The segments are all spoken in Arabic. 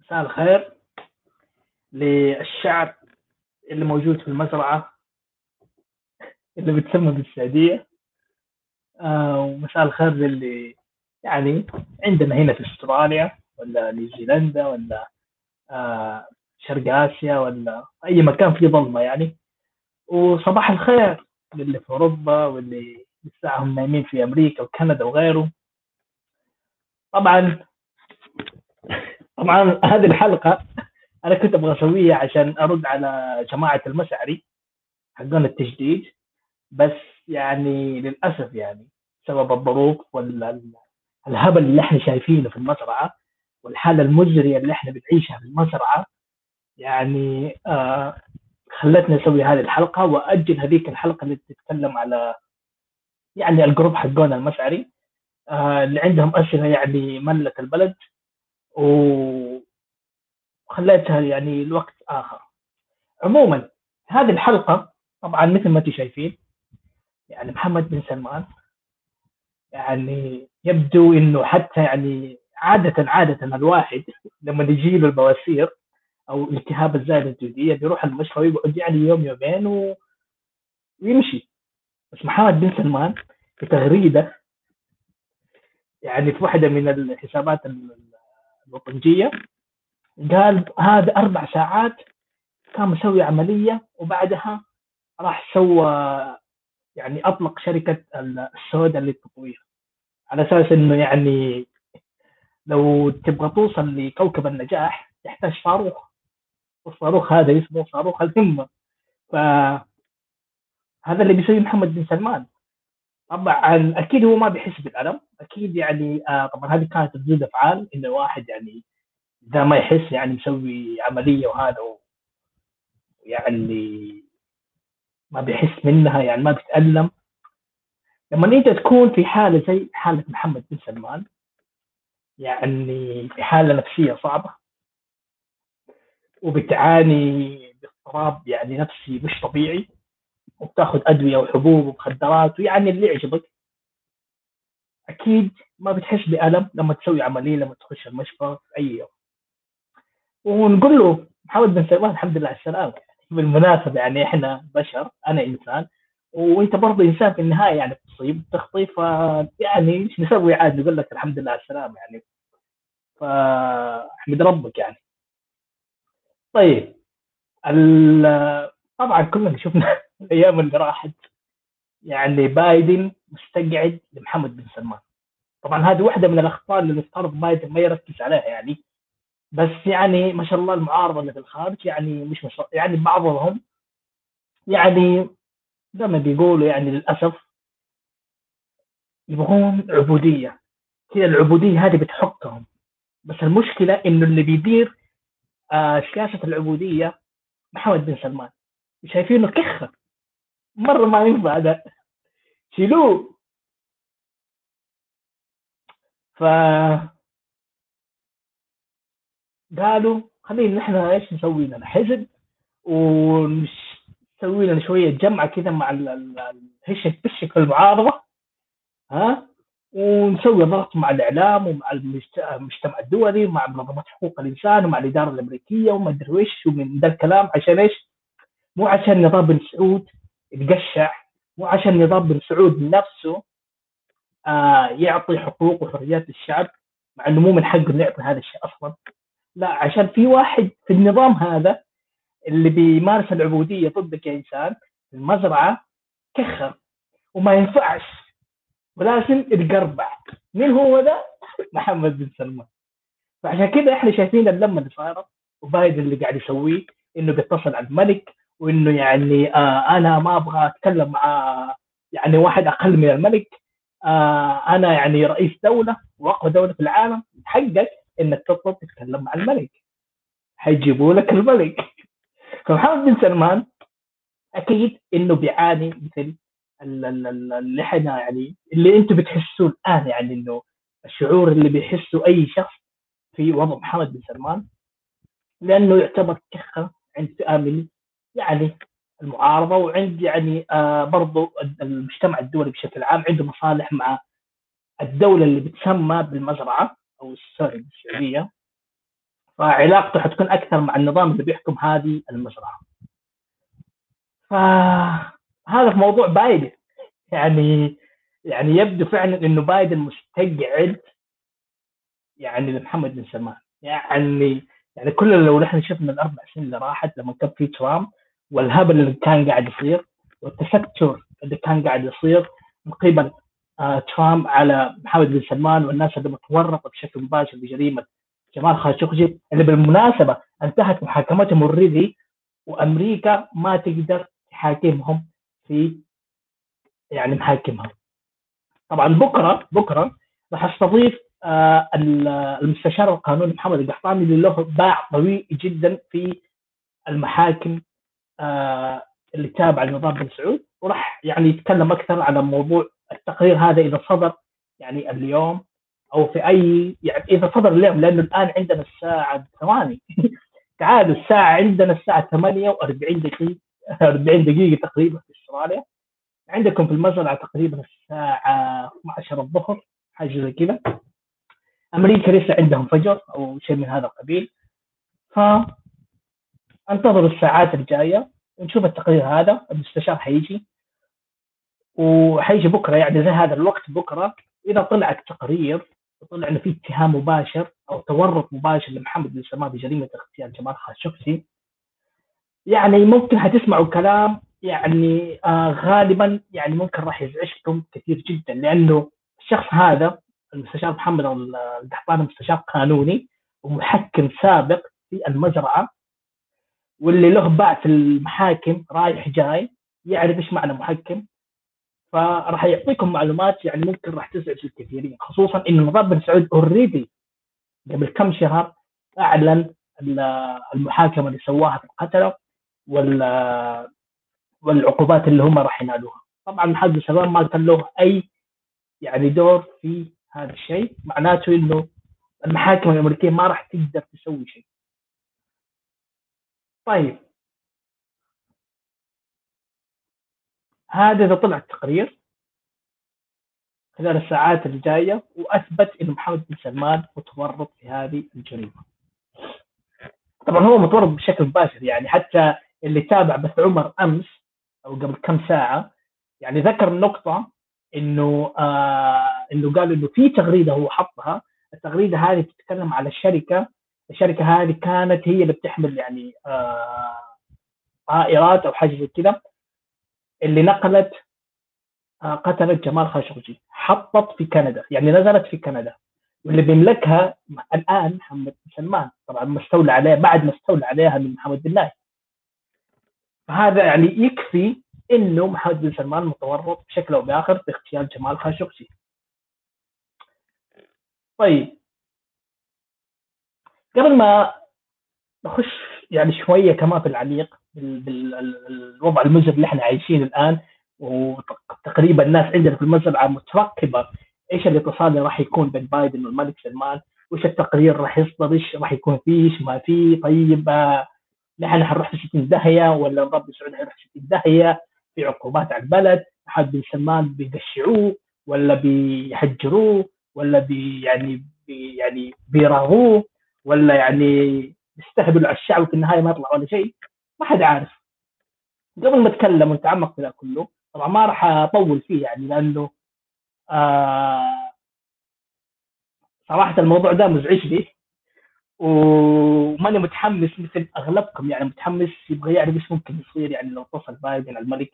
مساء الخير للشعب اللي موجود في المزرعة اللي بتسمى بالسعودية. آه ومساء الخير للي يعني عندنا هنا في أستراليا ولا نيوزيلندا ولا آه شرق آسيا ولا أي مكان فيه ظلمة يعني. وصباح الخير. للي في أوروبا واللي لسه هم نايمين في أمريكا وكندا وغيره. طبعا طبعا هذه الحلقة أنا كنت أبغى أسويها عشان أرد على جماعة المسعري حقون التجديد بس يعني للأسف يعني بسبب الظروف والهبل اللي إحنا شايفينه في المزرعة والحالة المزرية اللي إحنا بنعيشها في المزرعة يعني آه خلتني أسوي هذه الحلقة وأجل هذيك الحلقة اللي تتكلم على يعني الجروب حقون المشعري آه اللي عندهم أسئلة يعني ملت البلد وخليتها يعني الوقت آخر. عموما هذه الحلقة طبعا مثل ما أنتم شايفين يعني محمد بن سلمان يعني يبدو إنه حتى يعني عادة عادة الواحد لما يجي له البواسير أو التهاب الزائده الجلديه بيروح المشفى ويقعد يعني يوم يومين و... ويمشي بس محمد بن سلمان في تغريدة يعني في واحدة من الحسابات الوطنجية قال هذا أربع ساعات كان مسوي عملية وبعدها راح سوى يعني أطلق شركة السوداء للتطوير. على أساس إنه يعني لو تبغى توصل لكوكب النجاح تحتاج صاروخ والصاروخ هذا اسمه صاروخ الهمة. فهذا اللي بيسويه محمد بن سلمان. طبعا أكيد هو ما بيحس بالألم. أكيد يعني آه طبعا هذه كانت ردود أفعال انه واحد يعني إذا ما يحس يعني يسوي عملية وهذا يعني ما بيحس منها يعني ما بيتألم. لما أنت تكون في حالة زي حالة محمد بن سلمان يعني في حالة نفسية صعبة وبتعاني باضطراب يعني نفسي مش طبيعي وبتاخذ أدوية وحبوب ومخدرات ويعني اللي يعجبك. أكيد ما بتحس بألم لما تسوي عملية لما تخش المشفى في أي يوم. ونقول له محمد بن سلمان الحمد لله على السلامة بالمناسبة يعني إحنا بشر أنا إنسان وأنت برضه إنسان في النهاية يعني تصيب تخطي ف يعني إيش نسوي عاد نقول لك الحمد لله على السلامة يعني. فأحمد ربك يعني. طيب طبعا كلنا شفنا الأيام اللي راحت. يعني بايدن مستقعد لمحمد بن سلمان. طبعا هذه واحدة من الأخطاء اللي المفترض بايدن ما يركز عليها يعني. بس يعني ما شاء الله المعارضة اللي في الخارج يعني مش مش يعني بعضهم يعني زي ما بيقولوا يعني للأسف يبغون عبودية. هي العبودية هذه بتحكهم. بس المشكلة إنه اللي بيدير سياسه العبودية محمد بن سلمان. شايفينه كخة. مرة ما ينفع ده شيلوه. ف قالوا خلينا نحن إيش نسوي لنا؟ حزب ونسوي لنا شوية جمعه كذا مع الهشك بشك المعارضه ها؟ ونسوي ضغط مع الإعلام ومع المجتمع الدولي ومع منظمات حقوق الإنسان ومع الإدارة الأمريكية وما أدري وش ومن ذا الكلام عشان إيش؟ مو عشان نظام بن سعود يتقشع مو عشان نظام بن سعود نفسه آه يعطي حقوق وحريات للشعب مع إنه مو من حقه إنه يعطي هذا الشيء أصلا لا عشان في واحد في النظام هذا اللي بيمارس العبودية ضدك يا إنسان المزرعة كخر وما ينفعش ولازم يتقربع مين هو ده؟ محمد بن سلمان. فعشان كذا إحنا شايفين اللمه اللي صايره وبايدن اللي قاعد يسويه إنه بيتصل على الملك وإنه يعني آه أنا ما أبغى أتكلم مع يعني واحد أقل من الملك. آه أنا يعني رئيس دولة وأقوى دولة في العالم. حقك إنك تطلب تتكلم مع الملك. حيجيبوا لك الملك. فمحمد بن سلمان أكيد إنه بيعاني مثل اللي إحنا يعني اللي أنتم بتحسوه الآن يعني إنه الشعور اللي بيحسه أي شخص في وضع محمد بن سلمان لأنه يعتبر كخه عند فئه يعني المعارضة وعند يعني آه برضو المجتمع الدولي بشكل عام عنده مصالح مع الدولة اللي بتسمى بالمزرعة أو السعوديه فعلاقته حتكون أكثر مع النظام اللي بيحكم هذه المزرعة. فهذا في موضوع بايدن. يعني يعني يبدو فعلا إنه بايدن مستقعد يعني لمحمد بن سلمان. يعني يعني كل لو نحن شفنا الأربع سنين اللي راحت لما كان في ترامب والهبل اللي كان قاعد يصير والتستر اللي كان قاعد يصير من قبل آه ترامب على محمد بن سلمان والناس اللي متورطة بشكل مباشر بجريمة جمال خاشقجي اللي بالمناسبة انتهت محاكمتهم already وأمريكا ما تقدر تحاكمهم. في يعني محاكمها. طبعا بكرة بكرة راح استضيف آه المستشار القانوني محمد القحطاني اللي له باع قوي جدا في المحاكم آه اللي تابعة لنظام بن سعود وراح يعني يتكلم أكثر على موضوع التقرير هذا إذا صدر يعني اليوم أو في أي يعني إذا صدر اليوم لأنه الآن عندنا الساعة ثواني تعالوا الساعة عندنا الساعة 48 دقيقة 40 دقيقة تقريبا أستراليا. عندكم في المزرعة تقريبا الساعة 12 الظهر حاجة زي كذا. أمريكا لسه عندهم فجر أو شيء من هذا القبيل. ف انتظروا الساعات الجاية ونشوف التقرير هذا المستشار حيجي. وحيجي بكرة يعني زي هذا الوقت بكرة. إذا طلع التقرير وطلع إنه في اتهام مباشر أو تورط مباشر لمحمد بن سلمان بجريمة اغتيال جمال خاشقجي. يعني ممكن حتسمعوا كلام يعني آه غالبا يعني ممكن راح يزعجكم كثير جدا لأنه الشخص هذا المستشار محمد القحطاني مستشار قانوني ومحكم سابق في المزرعة واللي له باع في المحاكم رايح جاي يعرف إيش معنى محكم فراح يعطيكم معلومات يعني ممكن راح تزعج الكثيرين خصوصا إن نظام بن سعود اوريدي قبل كم شهر أعلن المحاكمة اللي سواها في القتله وال والعقوبات اللي هم راح ينالوها. طبعا محمد سلمان ما كان له أي يعني دور في هذا الشيء. معناته إنه المحاكم الأمريكية ما راح تقدر تسوي شيء. طيب. هذا إذا طلع التقرير خلال الساعات الجاية وأثبت انه محمد بن سلمان متورط في هذه الجريمة. طبعا هو متورط بشكل مباشر يعني حتى اللي تابع بث عمر أمس أو قبل كم ساعة يعني ذكر نقطة إنه آه إنه قال إنه في تغريدة هو حطها. التغريدة هذه تتكلم على الشركة. الشركة هذه كانت هي اللي بتحمل يعني آه طائرات أو حاجة زي كذا اللي نقلت آه قتلت جمال خاشقجي. حطت في كندا يعني نزلت في كندا. واللي بيملكها الآن محمد بن سلمان. طبعا مستولى عليها بعد ما استولى عليها من محمد بن فهذا يعني يكفي انه محمد بن سلمان متورط بشكل أو بآخر في اغتيال جمال خاشقجي. طيب. قبل ما نخش يعني شوية كمان في العميق بالوضع المزري اللي إحنا عايشين الآن وتقريبا الناس عندنا في المزرعة مترقبة إيش الاتصال اللي راح يكون بين بايدن والملك سلمان؟ وإيش التقرير راح يصدر؟ إيش راح يكون فيه؟ إيش ما فيه؟ طيب آه، نحن حنروح في 60 داهية ولا الرب سعود حيروح في 60 داهية؟ في عقوبات على البلد احد بن سلمان بيقشعوه ولا بيحجروه ولا بي يعني بي يعني بيراغوه ولا يعني يستهبلوا على الشعب وفي النهاية ما يطلع ولا شيء. ما حد عارف. قبل ما أتكلم ونتعمق في ذا كله طبعا ما راح أطول فيه يعني لأنه آه صراحة الموضوع ده مزعج لي. وماني متحمس مثل أغلبكم يعني متحمس يبغى يعرف إيش ممكن يصير يعني لو اتصل بايدن الملك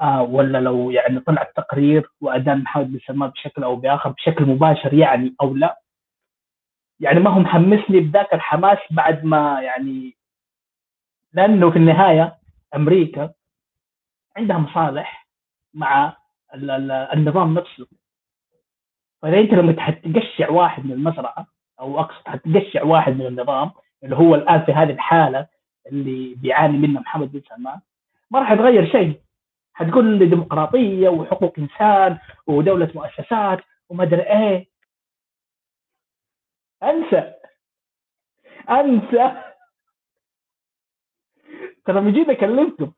آه ولا لو يعني طلع التقرير وأدان محمد بن سلمان بشكل أو بآخر بشكل مباشر يعني أو لا. يعني ما هو محمسني بذاك الحماس بعد ما يعني لأنه في النهاية أمريكا عندها مصالح مع النظام نفسه. فإذا أنت لما تقشع واحد من المزرعة أو أقصد حتقشع واحد من النظام اللي هو الآن في هذه الحالة اللي بيعاني منها محمد بن سلمان. ما راح يتغير شيء. حتقول لي ديمقراطية وحقوق إنسان ودولة مؤسسات وما أدري إيه. أنسى. أنسى. ترى من جد كلمته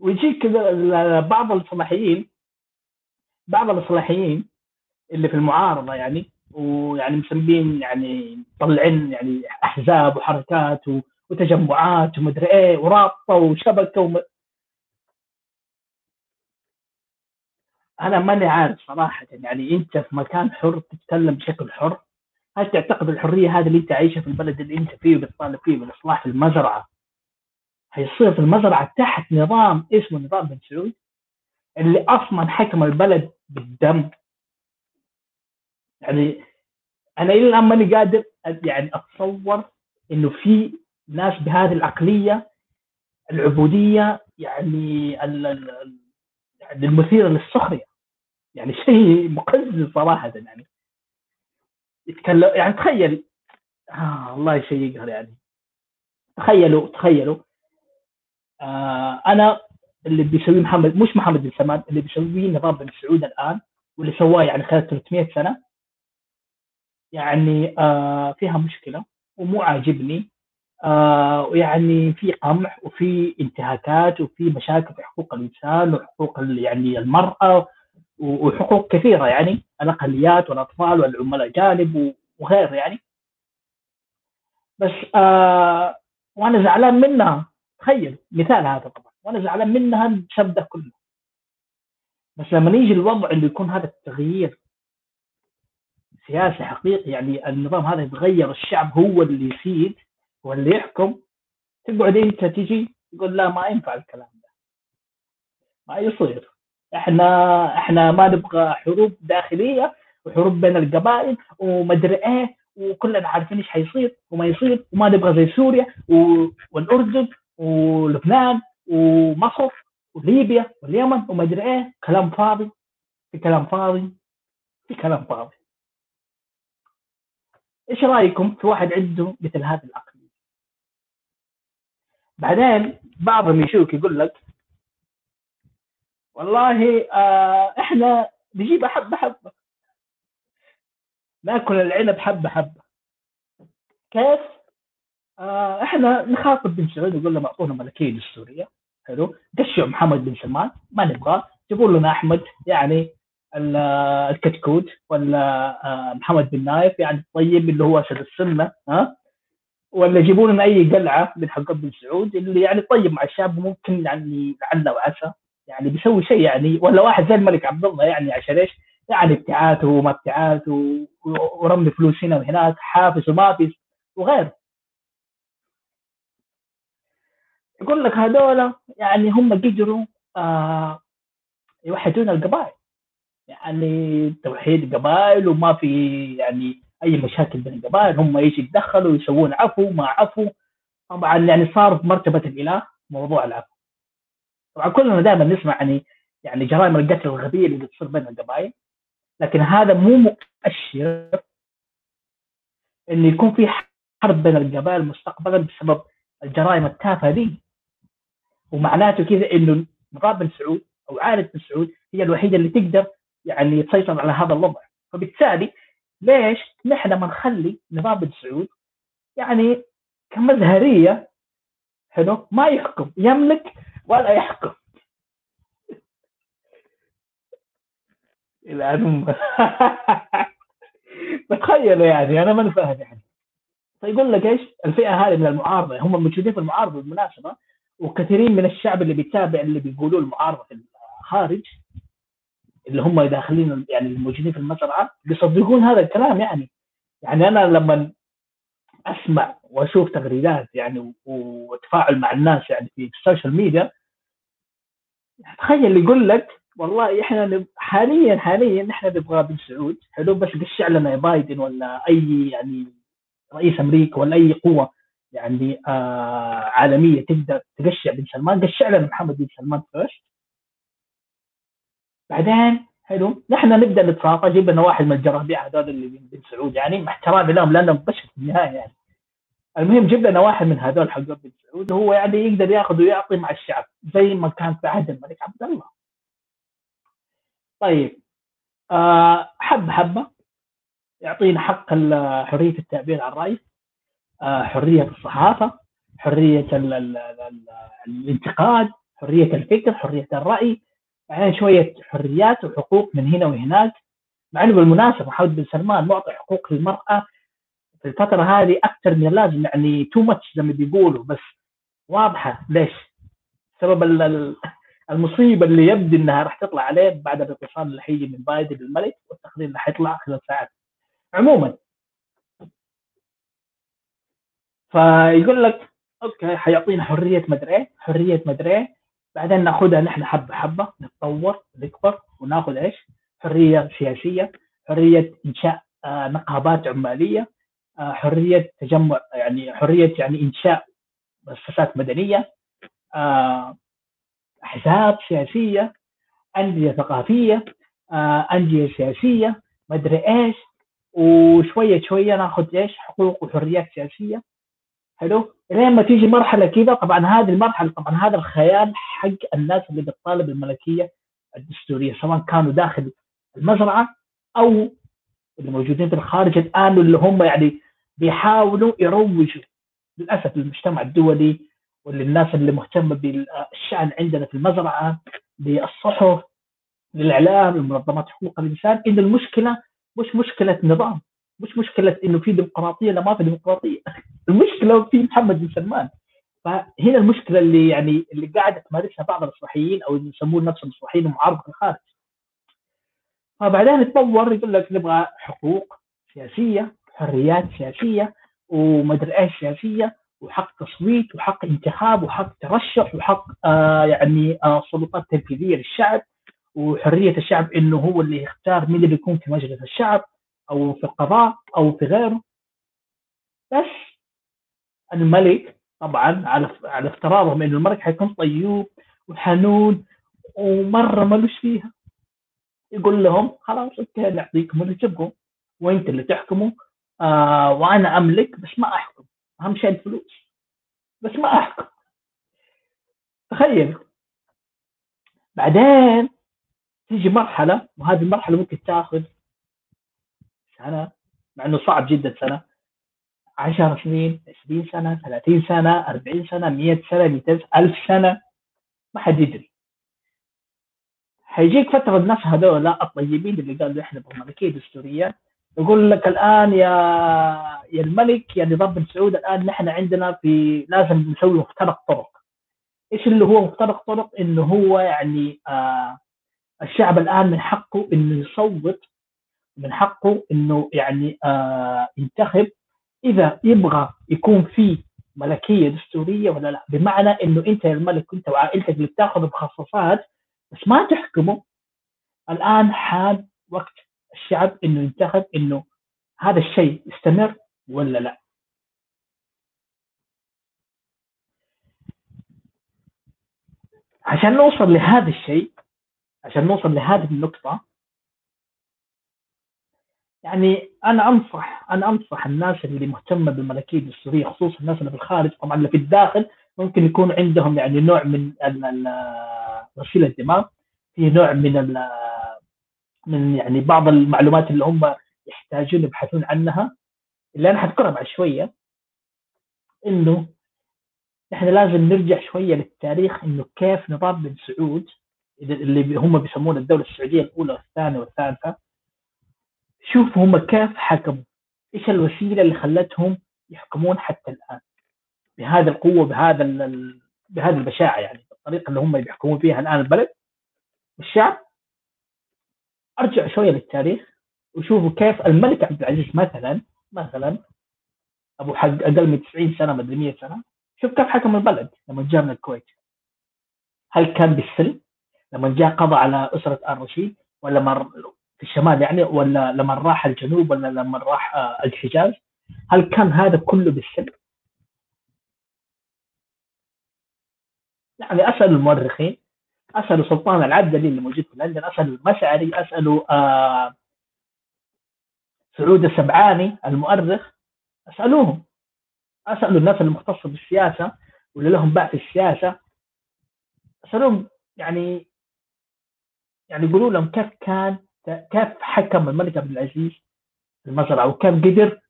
ويجيك كذا بعض الصلاحيين بعض الاصلاحيين اللي في المعارضة يعني ويعني مسمين يعني مطلعين يعني أحزاب وحركات وتجمعات ومدري إيه ورابطة وشبكة وم... أنا ماني عارف صراحة يعني أنت في مكان حر تتكلم بشكل حر هل تعتقد الحرية هذه اللي أنت عايشها في البلد اللي أنت فيه وبتطالب فيه بالاصلاح في المزرعة هيصير في المزرعة تحت نظام اسمه نظام بن سعود؟ اللي أصلا حكم البلد بالدم. يعني أنا إلى الآن ماني قادر يعني أتصور إنه في ناس بهذه العقلية العبودية يعني ال يعني المثيرة للسخرية. يعني شيء مقزز صراحة يعني. يتكلم يعني تخيل آه والله شيء يقهر يعني. تخيلوا تخيلوا آه أنا اللي بيسويه محمد مش محمد بن سلمان اللي بيسويه نظام بن سعود الآن واللي سواه يعني خلال 300 سنة. يعني آه فيها مشكلة ومو عاجبني آه ويعني في قمع وفي انتهاكات وفي مشاكل في حقوق الإنسان وحقوق يعني المرأة وحقوق كثيرة يعني الأقليات والأطفال والعمال الأجانب وغيره يعني. بس آه وأنا زعلان منها. تخيل مثال هذا طبعا. وأنا زعلان منها بسبب ده كله. بس لما يجي الوضع انه يكون هذا التغيير سياسي حقيقي يعني النظام هذا يتغير الشعب هو اللي يسيد هو اللي يحكم. تقعد انت تجي تقول لا ما ينفع الكلام ده. ما يصير. إحنا إحنا ما نبغى حروب داخلية وحروب بين القبائل ومدري إيه وكلنا عارفين إيش حيصير وما يصير وما نبغى زي سوريا والأردن ولبنان ومصر وليبيا واليمن ومدري إيه. كلام فاضي. في كلام فاضي. في كلام فاضي. إيش رأيكم في واحد عنده مثل هذه العقليه بعدين بعضهم يشوك يقول لك والله آه إحنا نجيب حبه حبه نأكل العنب حبه حبه كيف؟ آه إحنا نخاطب بن سعود نقول له أعطونا ملكيه دستوريه حلو؟ قشوا محمد بن سلمان ما نبغاه. جيبوا لنا أحمد يعني الكتكوت ولا آه، محمد بن نايف يعني الطيب اللي هو أسد السنة ها؟ ولا يجيبوا لنا أي قلعة من حق بن سعود اللي يعني طيب مع الشاب ممكن يعني لعل وعسى يعني بيسوي شيء يعني. ولا واحد زي الملك عبد الله يعني عشان إيش؟ يعني ابتعاث وما ابتعاث ورمي فلوس هنا وهناك حافز ومافز وغيره يقول لك هذول يعني هم قدروا آه يوحدون القبائل. يعني توحيد قبائل وما في يعني أي مشاكل بين القبائل. هم إيش يتدخلوا يسوون عفو ما عفو. طبعا يعني صار بمرتبه الإله موضوع العفو. طبعا كلنا دائما نسمع يعني يعني جرائم القتل الغبية اللي تصير بين القبائل. لكن هذا مو مؤشر انه يكون في حرب بين القبائل مستقبلا بسبب الجرائم التافهة دي. ومعناته كذا إنه نظام بن سعود أو عائلة بن سعود هي الوحيدة اللي تقدر يعني تسيطر على هذا الوضع. فبالتالي ليش نحن ما نخلي نظام بن سعود يعني كمزهرية حلو؟ ما يحكم يملك ولا يحكم. الان بتخيل يعني أنا ما فاهم يعني. فيقول لك إيش؟ الفئة هذه من المعارضة هم موجودين في المعارضة بالمناسبة وكثيرين من الشعب اللي بيتابع اللي بيقولوا المعارضة في الخارج اللي هم داخلين يعني الموجودين في المزرعه بيصدقون هذا الكلام يعني. يعني أنا لما أسمع وأشوف تغريدات يعني وتفاعل مع الناس يعني في ال social media تخيل يقول لك والله إحنا حاليا حاليا إحنا نبغى بن سعود حلو بس قشع لنا بايدن ولا أي يعني رئيس أمريكا ولا أي قوة يعني آه عالمية تقدر تقشع بن سلمان. قشع لنا محمد بن سلمان first بعدين حلو نحن نبدأ نتفاقى جيب لنا واحد من الجرابيع هذول اللي بن سعود يعني مع احترامي لهم لأنهم بشر في النهاية يعني. المهم جيب لنا واحد من هذول حق بن سعود هو يعني يقدر يأخذ ويعطي مع الشعب زي ما كان في عهد الملك عبد الله. طيب آه حبه حبة يعطينا حق حرية التعبير عن الراي آه حرية الصحافة حرية ال ال ال الانتقاد حرية الفكر حرية الرأي بعدين شوية حريات وحقوق من هنا وهناك. مع إنه بالمناسبة محمد بن سلمان معطي حقوق للمرأة في الفترة هذه أكثر من اللازم يعني تو ماتش زي ما بيقولوا بس واضحة. ليش؟ سبب المصيبة اللي يبدو إنها راح تطلع عليه بعد الاتصال اللي حيجي من بايدن للملك والتقرير اللي حيطلع خلال ساعات. عموما فيقول لك أوكي حيعطينا حرية مدري إيه حرية مدري إيه. بعدين ناخذها نحن حبة حبة نتطور نكبر وناخذ إيش؟ حرية سياسية حرية إنشاء آه نقابات عمالية آه حرية تجمع يعني حرية يعني إنشاء مؤسسات مدنية آه احزاب سياسية أندية ثقافية آه أندية سياسية مدري إيش وشوية شوية ناخذ إيش حقوق وحريات سياسية حلو لين ما تيجي مرحلة كذا طبعا هذه المرحلة طبعا هذا الخيال حق الناس اللي بتطالب الملكية الدستورية سواء كانوا داخل المزرعة أو اللي موجودين في الخارج الآن اللي هم يعني بيحاولوا يروجوا للأسف للمجتمع الدولي وللناس اللي مهتمة بالشأن عندنا في المزرعة للصحف للإعلام لمنظمات حقوق الإنسان. ان المشكلة مش مشكلة نظام. مش مشكلة إنه في ديمقراطية ولا ما في ديمقراطية. المشكلة في محمد بن سلمان. فهنا المشكلة اللي يعني اللي قاعدة تمارسها بعض الاصلاحيين أو اللي يسمون نفسهم اصلاحيين ومعارضة الخارج. فبعدين يتطور يقول لك نبغى حقوق سياسية حريات سياسية ومدري إيش سياسية وحق تصويت وحق انتخاب وحق ترشح وحق آه يعني آه سلطات تنفيذية للشعب وحرية الشعب إنه هو اللي يختار مين اللي يكون في مجلس الشعب. أو في القضاء أو في غيره. بس الملك طبعا على على افتراضهم انه الملك حيكون طيوب وحنون ومرة ملوش فيها. يقول لهم خلاص أوكي نعطيكم اللي تبغوا. وأنت اللي تحكموا. آه وأنا أملك بس ما أحكم. أهم شيء الفلوس. بس ما أحكم. تخيل. بعدين تيجي مرحلة وهذه المرحلة ممكن تأخذ سنة مع إنه صعب جدا سنة. 10 سنين 20 سنة 30 سنة 40 سنة 100 سنة 200 1000 سنة. ما حد يدري. حيجيك فترة الناس هذول الطيبين اللي قالوا إحنا ملكيه دستورية. يقول لك الآن يا يا الملك يا نظام بن سعود الآن نحن عندنا في لازم نسوي مفترق طرق. إيش اللي هو مفترق طرق؟ إنه هو يعني آه الشعب الآن من حقه إنه يصوت من حقه إنه يعني آه ينتخب. إذا يبغى يكون في ملكية دستورية ولا لا؟ بمعنى إنه أنت يا الملك أنت وعائلتك اللي بتأخذ مخصصات بس ما تحكمه. الآن حان وقت الشعب إنه ينتخب إنه هذا الشيء يستمر ولا لا؟ عشان نوصل لهذا الشيء عشان نوصل لهذه النقطة يعني أنا أنصح أنا أنصح الناس اللي مهتمة بالملكية الدستورية خصوصا الناس اللي في الخارج طبعا اللي في الداخل ممكن يكون عندهم يعني نوع من غسيل الدماغ في نوع من من يعني بعض المعلومات اللي هم يحتاجون يبحثون عنها. اللي أنا حذكرها بعد شوية إنه إحنا لازم نرجع شوية للتاريخ إنه كيف نظام بن سعود اللي هم بيسمون الدولة السعودية الأولى والثانية والثالثة. شوفوا هم كيف حكموا. إيش الوسيلة اللي خلتهم يحكمون حتى الآن؟ بهذه القوة بهذا بهذه البشاعة يعني الطريقة اللي هم بيحكمون فيها الآن البلد. الشعب أرجع شوية للتاريخ وشوفوا كيف الملك عبد العزيز مثلا مثلا أبو حق أقل من 90 سنة مدري 100 سنة شوف كيف حكم البلد لما جاء من الكويت. هل كان بالسلم لما جاء قضى على أسرة آل رشيد ولا مر في الشمال يعني ولا لما راح الجنوب ولا لما راح آه، الحجاز؟ هل كان هذا كله بالسلم؟ يعني أسأل المؤرخين اسالوا سلطان العبدلي اللي موجود في لندن اسالوا المشعري اسالوا آه سعود السبعاني المؤرخ أسألوهم. اسالوا الناس المختصة بالسياسة واللي لهم باع في السياسة؟ اسالوهم يعني يعني يقولوا لهم كيف كان كيف حكم الملك عبد العزيز المزرعة؟ وكيف قدر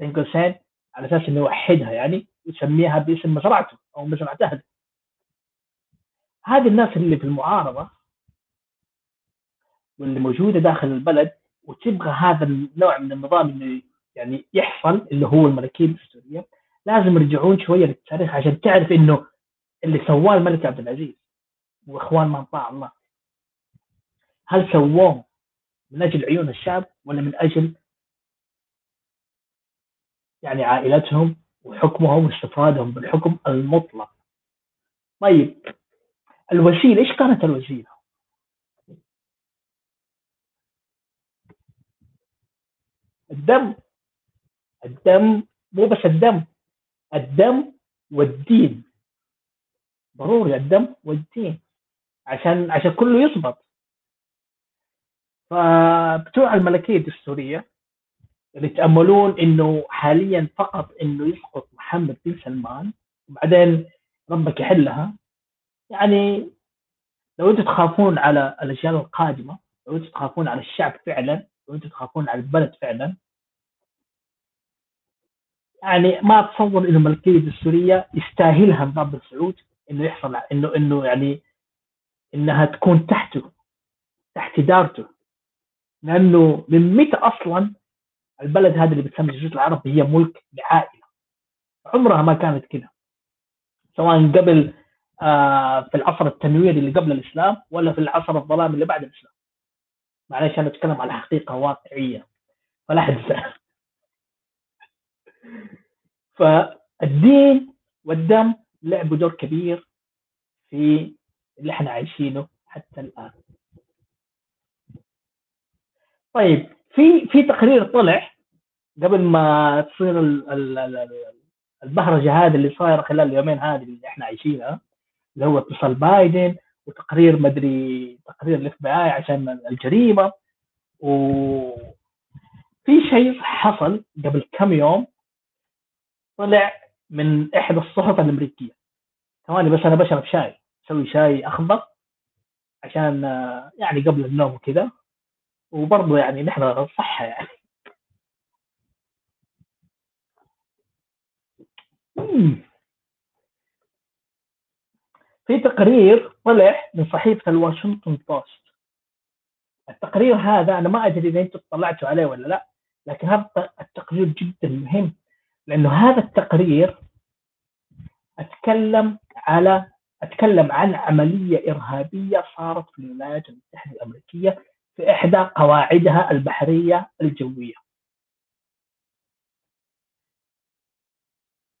قوسين على أساس إنه يوحدها يعني يسميها باسم مزرعته أو مزرعه اهله هذه الناس اللي في المعارضة واللي موجودة داخل البلد وتبغى هذا النوع من النظام إنه يعني يحصل اللي هو الملكية الدستورية لازم يرجعون شوية للتاريخ عشان تعرف إنه اللي سواه الملك عبد العزيز واخوان من طاع الله. هل سووه؟ من أجل عيون الشعب ولا من أجل يعني عائلتهم وحكمهم واستفادهم بالحكم المطلق؟ طيب الوسيله إيش كانت الوسيله؟ الدم. الدم مو بس الدم الدم والدين. ضروري الدم والدين عشان عشان كله يضبط. فبتوع الملكية الدستوريه اللي يتاملون إنه حاليا فقط إنه يسقط محمد بن سلمان وبعدين ربك يحلها. يعني لو أنتم تخافون على الأجيال القادمة لو أنتم تخافون على الشعب فعلا لو أنتم تخافون على البلد فعلا يعني ما اتصور إنه الملكية الدستوريه يستاهلها نظام بن سعود إنه يحصل إنه إنه يعني إنها تكون تحته تحت إدارته. لأنه من متى أصلا البلد هذا اللي بتسمى جزيره العرب هي ملك لعائله عمرها ما كانت كده. سواء قبل آه في العصر التنويري اللي قبل الإسلام ولا في العصر الظلام اللي بعد الإسلام. معلش أنا أتكلم على حقيقة واقعية. فلا حد فالدين والدم لعبوا دور كبير في اللي إحنا عايشينه حتى الآن. طيب في في تقرير طلع قبل ما تصير البهرجه هذه اللي صايره خلال اليومين هذه اللي إحنا عايشينها اللي هو اتصال بايدن وتقرير مدري تقرير الاف بي آي عشان الجريمة. و في شيء حصل قبل كم يوم طلع من إحدى الصحف الأمريكية. ثواني بس أنا بشرب شاي أسوي شاي أخضر عشان يعني قبل النوم وكذا. وبرضه يعني نحن صحة يعني في تقرير طلع من صحيفة الواشنطن بوست. التقرير هذا أنا ما أدري إذا أنتم اطلعتوا عليه ولا لا لكن هذا التقرير جدا مهم لأنه هذا التقرير أتكلم على أتكلم عن عملية إرهابية صارت في الولايات المتحدة الأمريكية في إحدى قواعدها البحرية الجوية.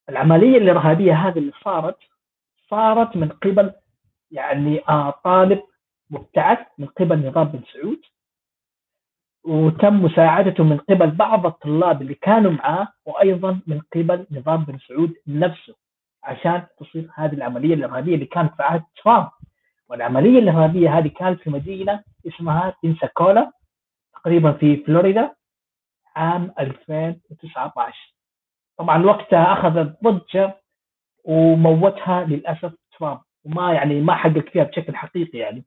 العملية الإرهابية هذه اللي صارت صارت من قبل يعني آه طالب مبتعث من قبل نظام بن سعود وتم مساعدته من قبل بعض الطلاب اللي كانوا معاه وأيضا من قبل نظام بن سعود نفسه عشان تصير هذه العملية الإرهابية اللي كانت في عهد ترامب. والعملية الإرهابية هذه كانت في مدينة اسمها بنساكولا تقريبا في فلوريدا عام 2019 طبعا وقتها أخذت ضجه وموتها للأسف ترامب وما يعني ما حقق فيها بشكل حقيقي يعني.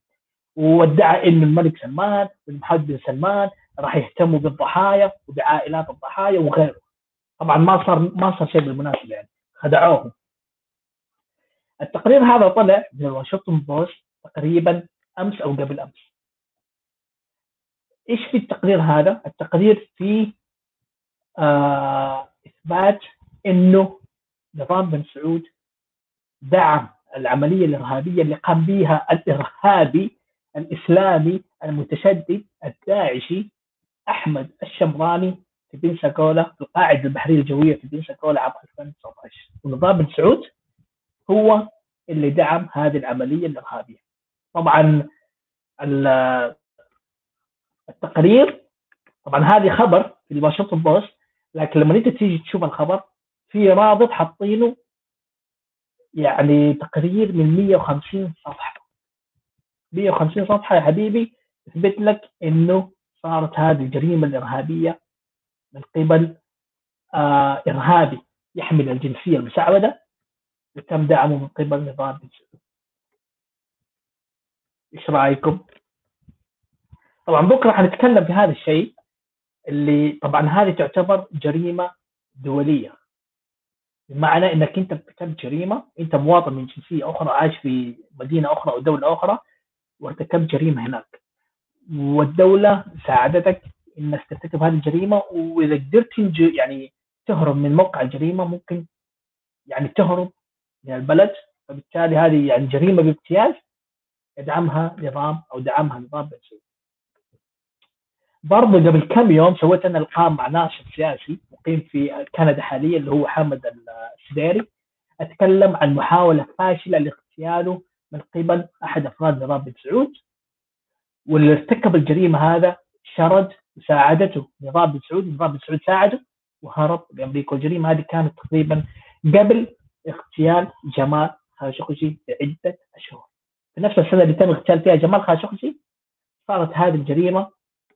وادعى انه الملك سلمان والمحمد بن سلمان راح يهتموا بالضحايا وبعائلات الضحايا وغيره. طبعا ما صار ما صار شيء بالمناسبة يعني خدعوهم. التقرير هذا طلع من الواشنطن بوست تقريبا أمس أو قبل أمس. إيش في التقرير هذا؟ التقرير فيه آه إثبات إنه نظام بن سعود دعم العملية الإرهابية اللي قام بها الإرهابي الإسلامي المتشدد الداعشي أحمد الشمراني في بنساكولا في القاعده البحريه الجوية في بنساكولا عام 2019 ونظام بن سعود هو اللي دعم هذه العملية الإرهابية طبعا التقرير طبعا هذه خبر في الواشنطن بوست لكن لما انت تيجي تشوف الخبر في رابط حاطينه يعني تقرير من 150 صفحة. 150 صفحة يا حبيبي يثبت لك إنه صارت هذه الجريمة الإرهابية من قبل آه إرهابي يحمل الجنسية المساعدة وتم دعمه من قبل نظام إيش رأيكم؟ طبعا بكرة حنتكلم في هذا الشيء اللي طبعا هذه تعتبر جريمة دولية بمعنى إنك أنت ارتكبت جريمة أنت مواطن من جنسية أخرى عايش في مدينة أخرى أو دولة أخرى وارتكبت جريمة هناك والدولة ساعدتك إنك ترتكب هذه الجريمة وإذا قدرت يعني تهرب من موقع الجريمة ممكن يعني تهرب من البلد فبالتالي هذه يعني جريمة بامتياز يدعمها نظام أو دعمها نظام بن سعود. برضه قبل كم يوم سويت أنا لقاء مع ناشط سياسي مقيم في كندا حاليا اللي هو حامد السديري. أتكلم عن محاولة فاشلة لاغتياله من قبل أحد أفراد نظام بن سعود. واللي ارتكب الجريمة هذا شرد وساعدته نظام بن سعود نظام بن سعود ساعده وهرب لامريكا والجريمة هذه كانت تقريبا قبل اغتيال جمال خاشقجي بعده أشهر. في نفس السنة اللي تم اغتيال فيها جمال خاشقجي صارت هذه الجريمة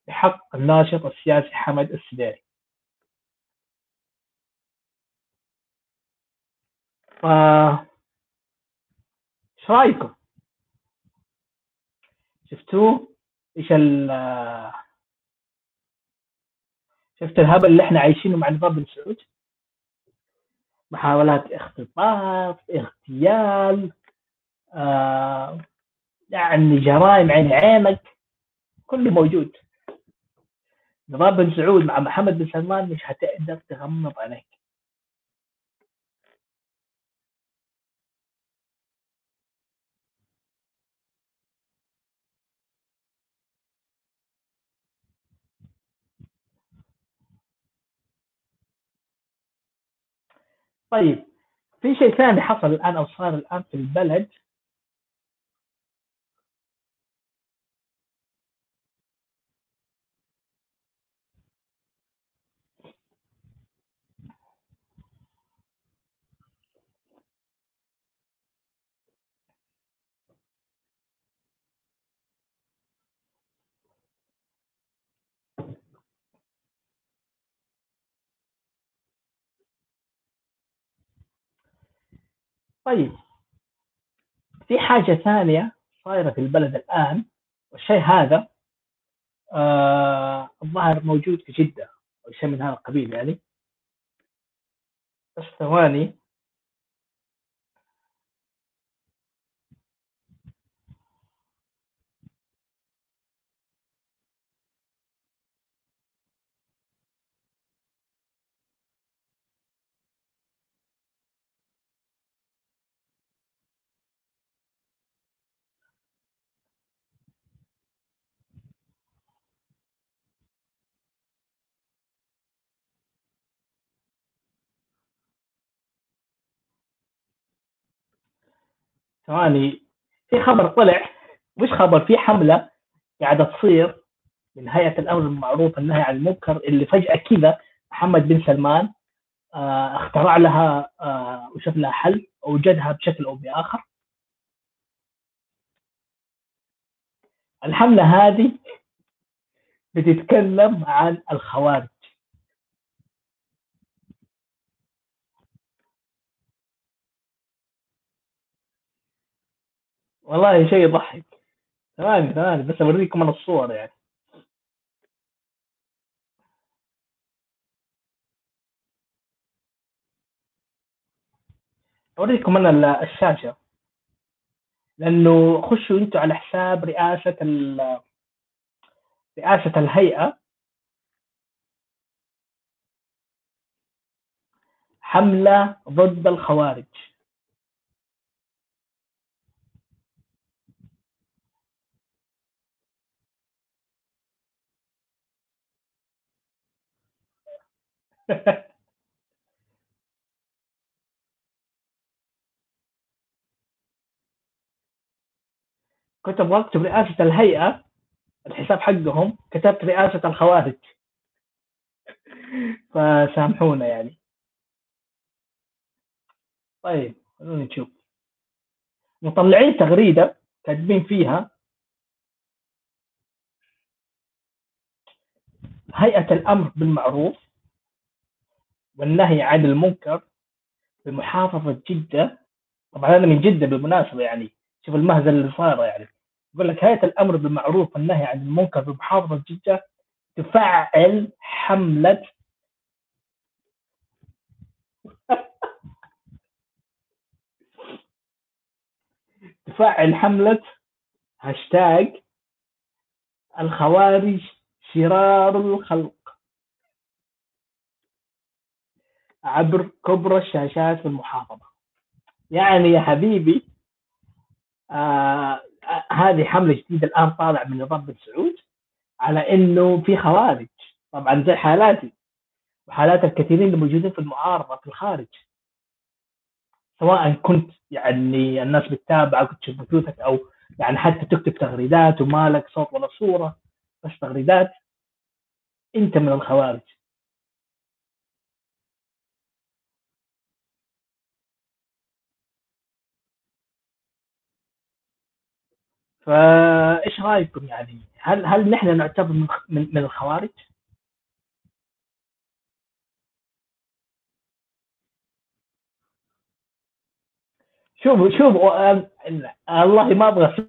بحق الناشط السياسي حمد السديري إيش رأيكم؟ شفتوه؟ إيش ال شفت الهبل اللي إحنا عايشينه مع نظام بن سعود؟ محاولات اختطاف، اغتيال، آه يعني جرائم عين عينك كله موجود نظام بن سعود مع محمد بن سلمان مش هتقدر تغمض عينيك. طيب في شيء ثاني حصل الآن أو صار الآن في البلد. طيب. في حاجة ثانية صايرة في البلد الآن والشيء هذا آه الظاهر موجود في جدة أو شيء من هذا القبيل يعني. بس ثواني. ثواني في خبر طلع. مش خبر في حملة قاعدة تصير من هيئة الامر بالمعروف والنهي عن المنكر اللي فجأة كذا محمد بن سلمان آه اخترع لها آه وشف لها حل اوجدها بشكل أو بآخر. الحملة هذه بتتكلم عن الخوارج. والله شيء يضحك. ثواني ثواني بس أوريكم أنا الصور يعني. أوريكم أنا الشاشة. لأنه خشوا أنتم على حساب رئاسة رئاسة الهيئة. حملة ضد الخوارج. كنت أبغى اكتب رئاسة الهيئة الحساب حقهم كتبت رئاسة الخوارج. فسامحونا يعني. طيب خلونا نشوف. مطلعين تغريدة كاتبين فيها هيئة الأمر بالمعروف. والنهي عن المنكر بمحافظة جدة. طبعا أنا من جدة بالمناسبة يعني. شوف المهزل اللي صار يعني. يقول لك هيئة الأمر بالمعروف والنهي عن المنكر بمحافظة جدة تفعل حملة تفعل حملة هاشتاج الخوارج شرار الخلق. عبر كبرى الشاشات في المحافظة. يعني يا حبيبي آه هذه حملة جديدة الآن طالع من نظام بن سعود على إنه في خوارج. طبعا زي حالاتي وحالات الكثيرين الموجودين في المعارضة في الخارج. سواء كنت يعني الناس بتتابع كنت تشوف بثوثك أو يعني حتى تكتب تغريدات وما لك صوت ولا صورة بس تغريدات. أنت من الخوارج. فايش رايكم يعني؟ هل هل نحن نعتبر من من الخوارج؟ شوفوا شوفوا الله ما أبغى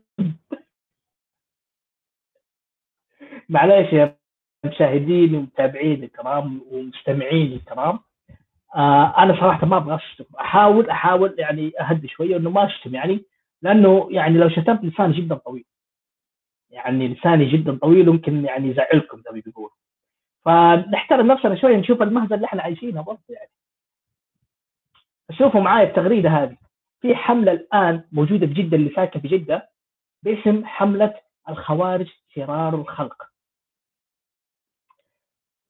معلش يا مشاهدين ومتابعين الكرام ومستمعين الكرام. آه أنا صراحة ما أبغى اشتم أحاول أحاول يعني أهدي شوية إنه ما اشتم يعني. لأنه يعني لو شتمت لساني جدا طويل. يعني لساني جدا طويل وممكن يعني يزعلكم زي ما بيقولوا. فنحترم نفسنا شوية نشوف المهزه اللي إحنا عايشينها برضه يعني. شوفوا معايا التغريدة هذه. في حملة الآن موجودة في جدة اللي ساكن في جدة باسم حملة الخوارج شرار الخلق.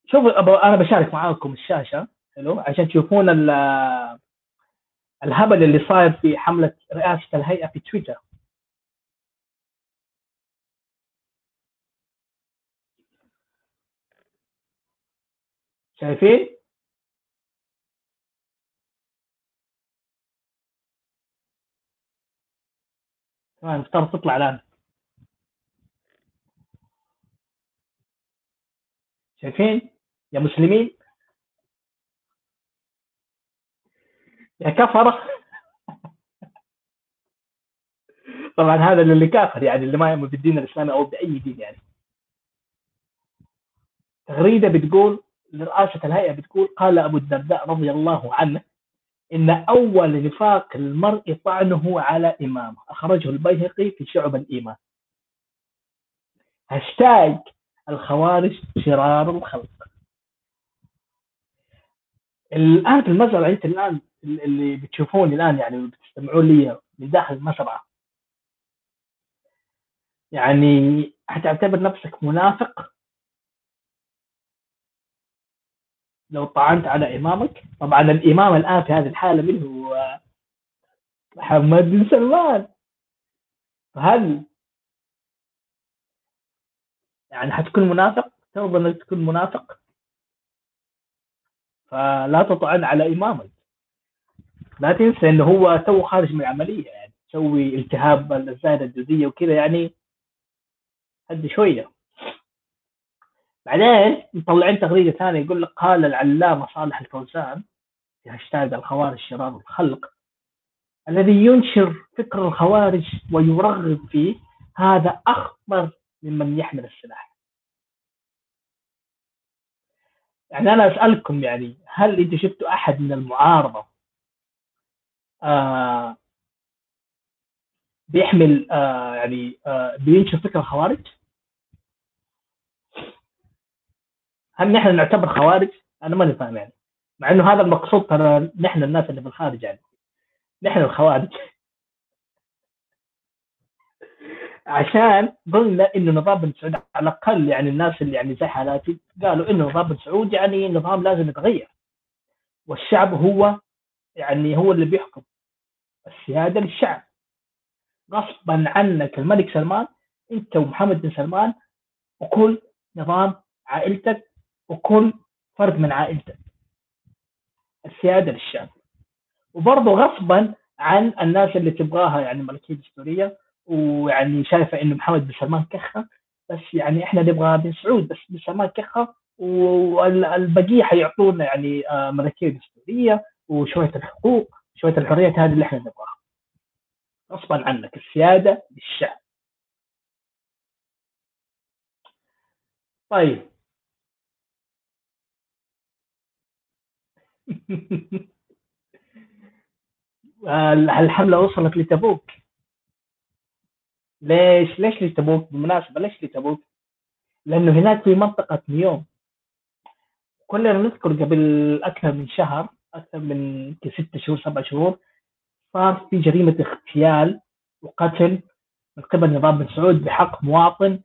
شوفوا أنا بشارك معاكم الشاشة. حلو؟ عشان تشوفون الهبل اللي صاير في حملة رئاسة الهيئة في تويتر. شايفين؟ تمام افترض تطلع الآن. شايفين؟ يا مسلمين يا كفرة طبعا هذا اللي كافر يعني اللي ما يؤمن بالدين الإسلامي أو بأي دين يعني. تغريدة بتقول لرئاسه الهيئة بتقول قال أبو الدرداء رضي الله عنه إن أول نفاق المرء طعنه على إمامة. أخرجه البيهقي في شعب الإيمان. هاشتاج الخوارج شرار الخلق. الآن في المزرعة أنت الآن اللي بتشوفوني الآن يعني بتستمعون لي من داخل المزرعة. يعني حتعتبر نفسك منافق؟ لو طعنت على إمامك؟ طبعا الإمام الآن في هذه الحالة من هو محمد بن سلمان. فهل يعني حتكون منافق؟ ترضى إنك تكون منافق؟ فلا تطعن على إمامك. لا تنسى إنه هو تو خارج من العملية يعني تسوي التهاب الزايده الدوديه وكذا يعني هدي شوية. بعدين مطلعين تغريدة ثانية يقول لك قال العلامة صالح الفوزان في هاشتاج الخوارج شرار الخلق الذي ينشر فكر الخوارج ويرغب فيه هذا أخطر ممن يحمل السلاح. يعني أنا أسألكم يعني هل أنتم شفتوا أحد من المعارضة آه بيحمل آه يعني آه بينشر فكر الخوارج هل نحن نعتبر خوارج؟ أنا ماني فاهم يعني مع إنه هذا المقصود ترى نحن الناس اللي في الخارج يعني نحن الخوارج عشان قلنا إنه نظام بن سعود على الأقل يعني الناس اللي يعني زي حالاتي قالوا إنه نظام بن سعود يعني نظام لازم يتغير. والشعب هو يعني هو اللي بيحكم. السيادة للشعب. غصبا عنك الملك سلمان أنت ومحمد بن سلمان وكل نظام عائلتك وكل فرد من عائلتك. السيادة للشعب. وبرضه غصبا عن الناس اللي تبغاها يعني ملكية دستورية ويعني شايفة إنه محمد بن سلمان كخة بس يعني إحنا نبغى بن سعود بس بن سلمان كخة والبقية حيعطونا يعني آه، ملكيه دستورية وشوية الحقوق شوية الحريات هذه اللي إحنا نبغاها. غصبا عنك السيادة للشعب. طيب. الحملة وصلت لتبوك؟ ليش ليش لتبوك بالمناسبة ليش لتبوك لأنه هناك في منطقة نيوم. كلنا نذكر قبل أكثر من شهر أكثر من ست شهور سبع شهور صار في جريمة اغتيال وقتل من قبل نظام بن سعود بحق مواطن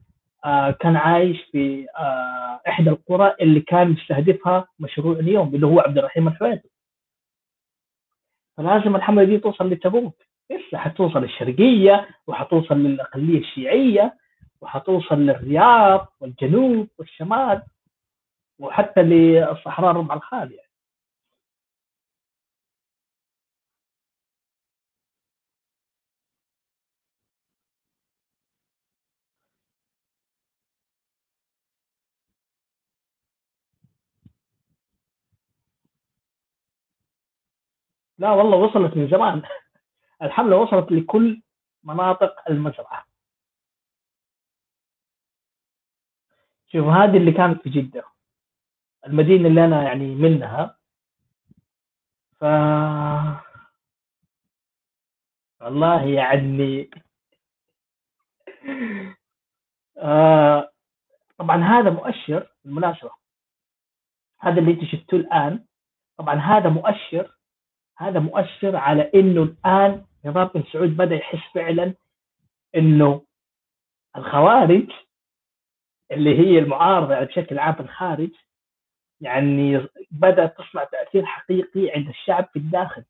آه كان عايش في آه إحدى القرى اللي كان مستهدفها مشروع اليوم اللي هو عبد الرحيم الحويطي فلازم الحملة دي توصل لتبوك. لسه حتوصل الشرقية وحتوصل للأقلية الشيعية وحتوصل للرياض والجنوب والشمال وحتى للصحراء الربع الخالي لا والله وصلت من زمان. الحملة وصلت لكل مناطق المزرعة. شوف هذه اللي كانت في جدة المدينة اللي أنا يعني منها. ف والله يعني آه طبعا هذا مؤشر بالمناسبة هذا اللي أنت شفتوه الآن. طبعا هذا مؤشر هذا مؤشر على إنه الآن نظام بن سعود بدأ يحس فعلا إنه الخوارج اللي هي المعارضة بشكل عام في الخارج يعني بدأت تصنع تأثير حقيقي عند الشعب في الداخل.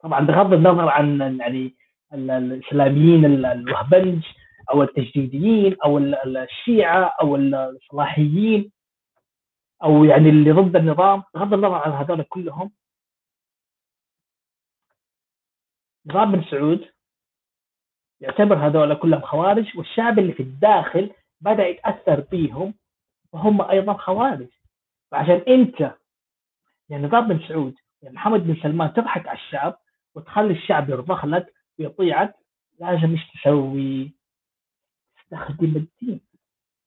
طبعا بغض النظر عن يعني الإسلاميين الوهبنج أو التجديديين أو الشيعة أو الصلاحيين أو يعني اللي ضد النظام بغض النظر عن هذول كلهم نظام بن سعود يعتبر هذول كلهم خوارج والشعب اللي في الداخل بدأ يتأثر بيهم وهم أيضا خوارج. فعشان أنت يعني نظام بن سعود يعني محمد بن سلمان تضحك على الشعب وتخلي الشعب يرضخ لك ويطيعك لازم إيش تسوي؟ تستخدم الدين.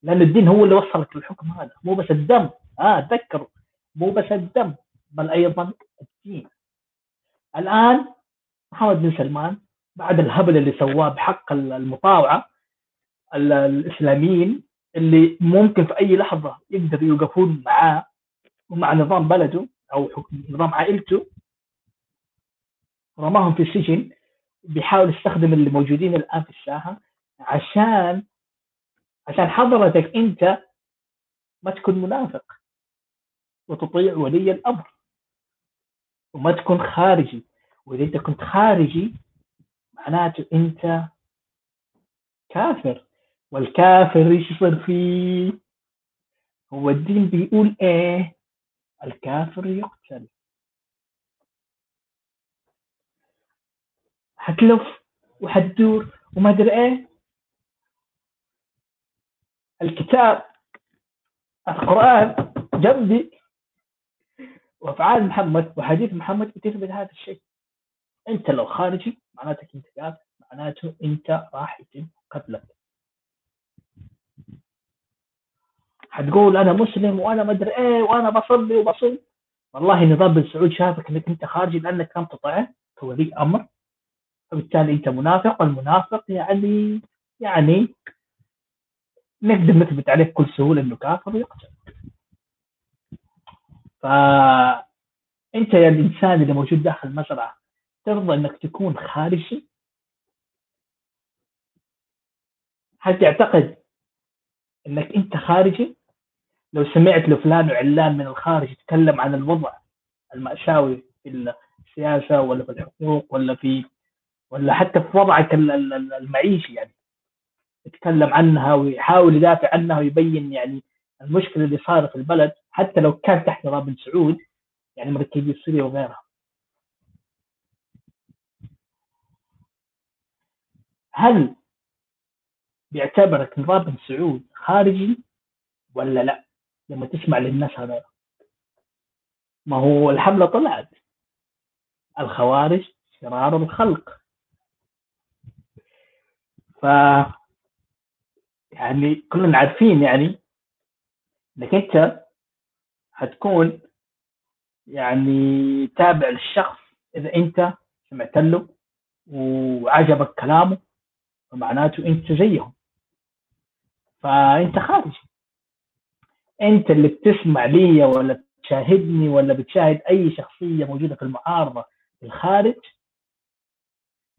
لأن الدين هو اللي وصلك للحكم هذا. مو بس الدم. آه تذكروا. مو بس الدم بل أيضا الدين. الآن محمد بن سلمان بعد الهبل اللي سواه بحق المطاوعة الإسلاميين اللي ممكن في أي لحظة يقدروا يوقفون معاه ومع نظام بلده أو نظام عائلته. رماهم في السجن بيحاول يستخدم اللي موجودين الآن في الساحة عشان عشان حضرتك أنت ما تكون منافق وتطيع ولي الأمر وما تكون خارجي. وإذا أنت كنت خارجي معناته أنت كافر. والكافر إيش يصير فيه؟ هو الدين بيقول إيه؟ الكافر يقتل. حتلف وحتدور وما أدري إيه. الكتاب القرآن جنبي. وأفعال محمد وحديث محمد بتثبت هذا الشيء. أنت لو خارجي معناتك أنت كافر معناته أنت راح يتم قتلك. حتقول أنا مسلم وأنا ما أدري إيه وأنا بصلي وبصوم. والله نظام بن سعود شافك إنك أنت خارجي لأنك لم تطع كولي أمر. فبالتالي أنت منافق والمنافق يعني يعني نقدر نثبت عليه بكل سهولة إنه كافر ويقتل. فأنت يا الإنسان اللي موجود داخل المزرعه ترضى إنك تكون خارجي هل تعتقد إنك أنت خارجي؟ لو سمعت لفلان وعلان من الخارج يتكلم عن الوضع المأساوي في السياسة ولا في الحقوق ولا في ولا حتى في وضعك المعيشي يعني يتكلم عنها ويحاول يدافع عنها ويبين يعني المشكلة اللي صارت في البلد حتى لو كان تحت نظام بن سعود يعني مركزي سوريا وغيرها. هل بيعتبرك نظام سعود خارجي ولا لا؟ لما تسمع للناس هذول ما هو الحملة طلعت. الخوارج شرار الخلق. ف يعني كلنا عارفين يعني إنك أنت حتكون يعني تابع للشخص إذا أنت سمعت له وعجبك كلامه فمعناته انت زيهم. فانت خارجي انت اللي بتسمع لي ولا بتشاهدني ولا بتشاهد أي شخصية موجودة في المعارضة في الخارج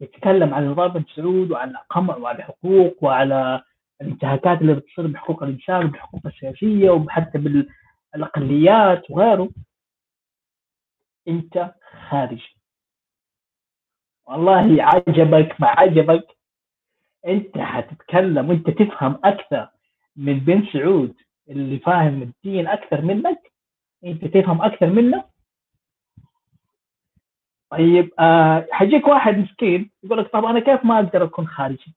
يتكلم عن نظام بن سعود وعن القمع وعن الحقوق وعلى الانتهاكات اللي بتصير بحقوق الإنسان وبالحقوق السياسية وحتى بالأقليات وغيره. انت خارجي والله عجبك ما عجبك أنت حتتكلم وأنت تفهم أكثر من بن سعود اللي فاهم الدين أكثر منك أنت تفهم أكثر منه طيب آه حيجيك واحد مسكين يقول لك طب أنا كيف ما أقدر أكون خارجي؟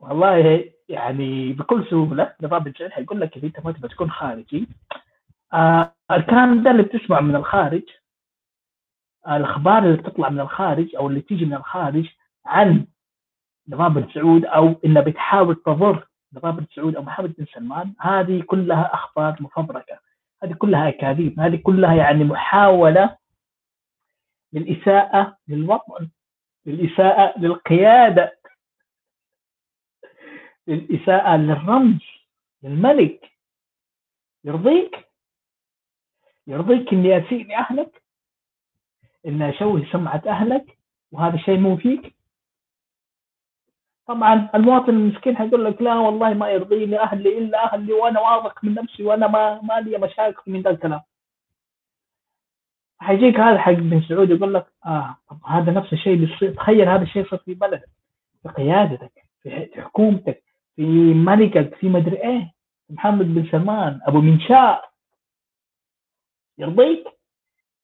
والله يعني بكل سهولة نظام الجيل حيقول لك إذا أنت ما تبغى تكون خارجي آه الكلام ده اللي بتسمع من الخارج الأخبار اللي بتطلع من الخارج أو اللي تيجي من الخارج عن نظام بن سعود أو انها بتحاول تضر نظام بن سعود أو محمد بن سلمان هذه كلها أخبار مفبركة. هذه كلها أكاذيب. هذه كلها يعني محاولة للإساءة للوطن للإساءة للقيادة للإساءة للرمز للملك. يرضيك؟ يرضيك إني أسيء لأهلك؟ إني أشوه سمعة أهلك وهذا الشيء مو فيك. طبعا المواطن المسكين حيقول لك لا والله ما يرضيني أهلي إلا أهلي وأنا واثق من نفسي وأنا ما ما لي مشاكل من ذا الكلام. حيجيك هذا حق بن سعود يقول لك آه طب هذا نفس الشيء تخيل هذا الشيء صار في بلدك في قيادتك في حكومتك في ملكك في مدري إيه. محمد بن سلمان أبو منشاء يرضيك؟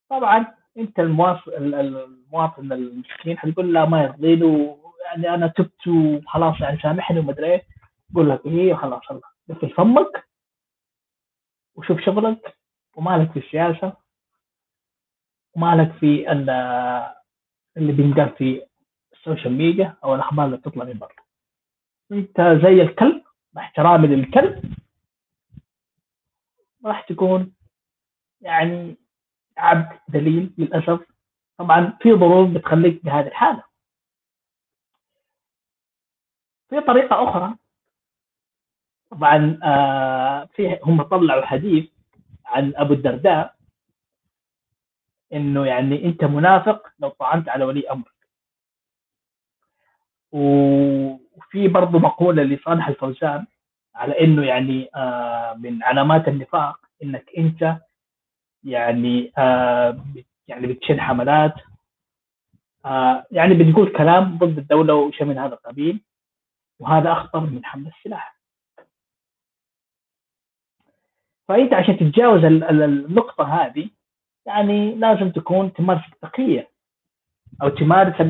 طبعا أنت المواطن المسكين حتقول لا ما يرضي له يعني أنا تبت وخلاص يعني سامحني ومدري إيه يقول لك إيه خلاص الله. قفل فمك وشوف شغلك ومالك في السياسة ومالك في اللي بينقال في السوشيال ميديا أو الأخبار اللي بتطلع من برا. أنت زي الكلب مع احترامي للكلب راح تكون يعني عبد دليل للأسف. طبعا في ظروف بتخليك بهذه الحالة. في طريقة أخرى. طبعا آه في هم طلعوا حديث عن أبو الدرداء إنه يعني أنت منافق لو طعنت على ولي أمرك. وفي برضه مقولة لصالح الفوزان على إنه يعني آه من علامات النفاق إنك أنت يعني آه يعني بتشن حملات. آه يعني بتقول كلام ضد الدولة وشيء من هذا القبيل وهذا أخطر من حمل السلاح. فأنت عشان تتجاوز النقطة هذه يعني لازم تكون تمارس التقية أو تمارس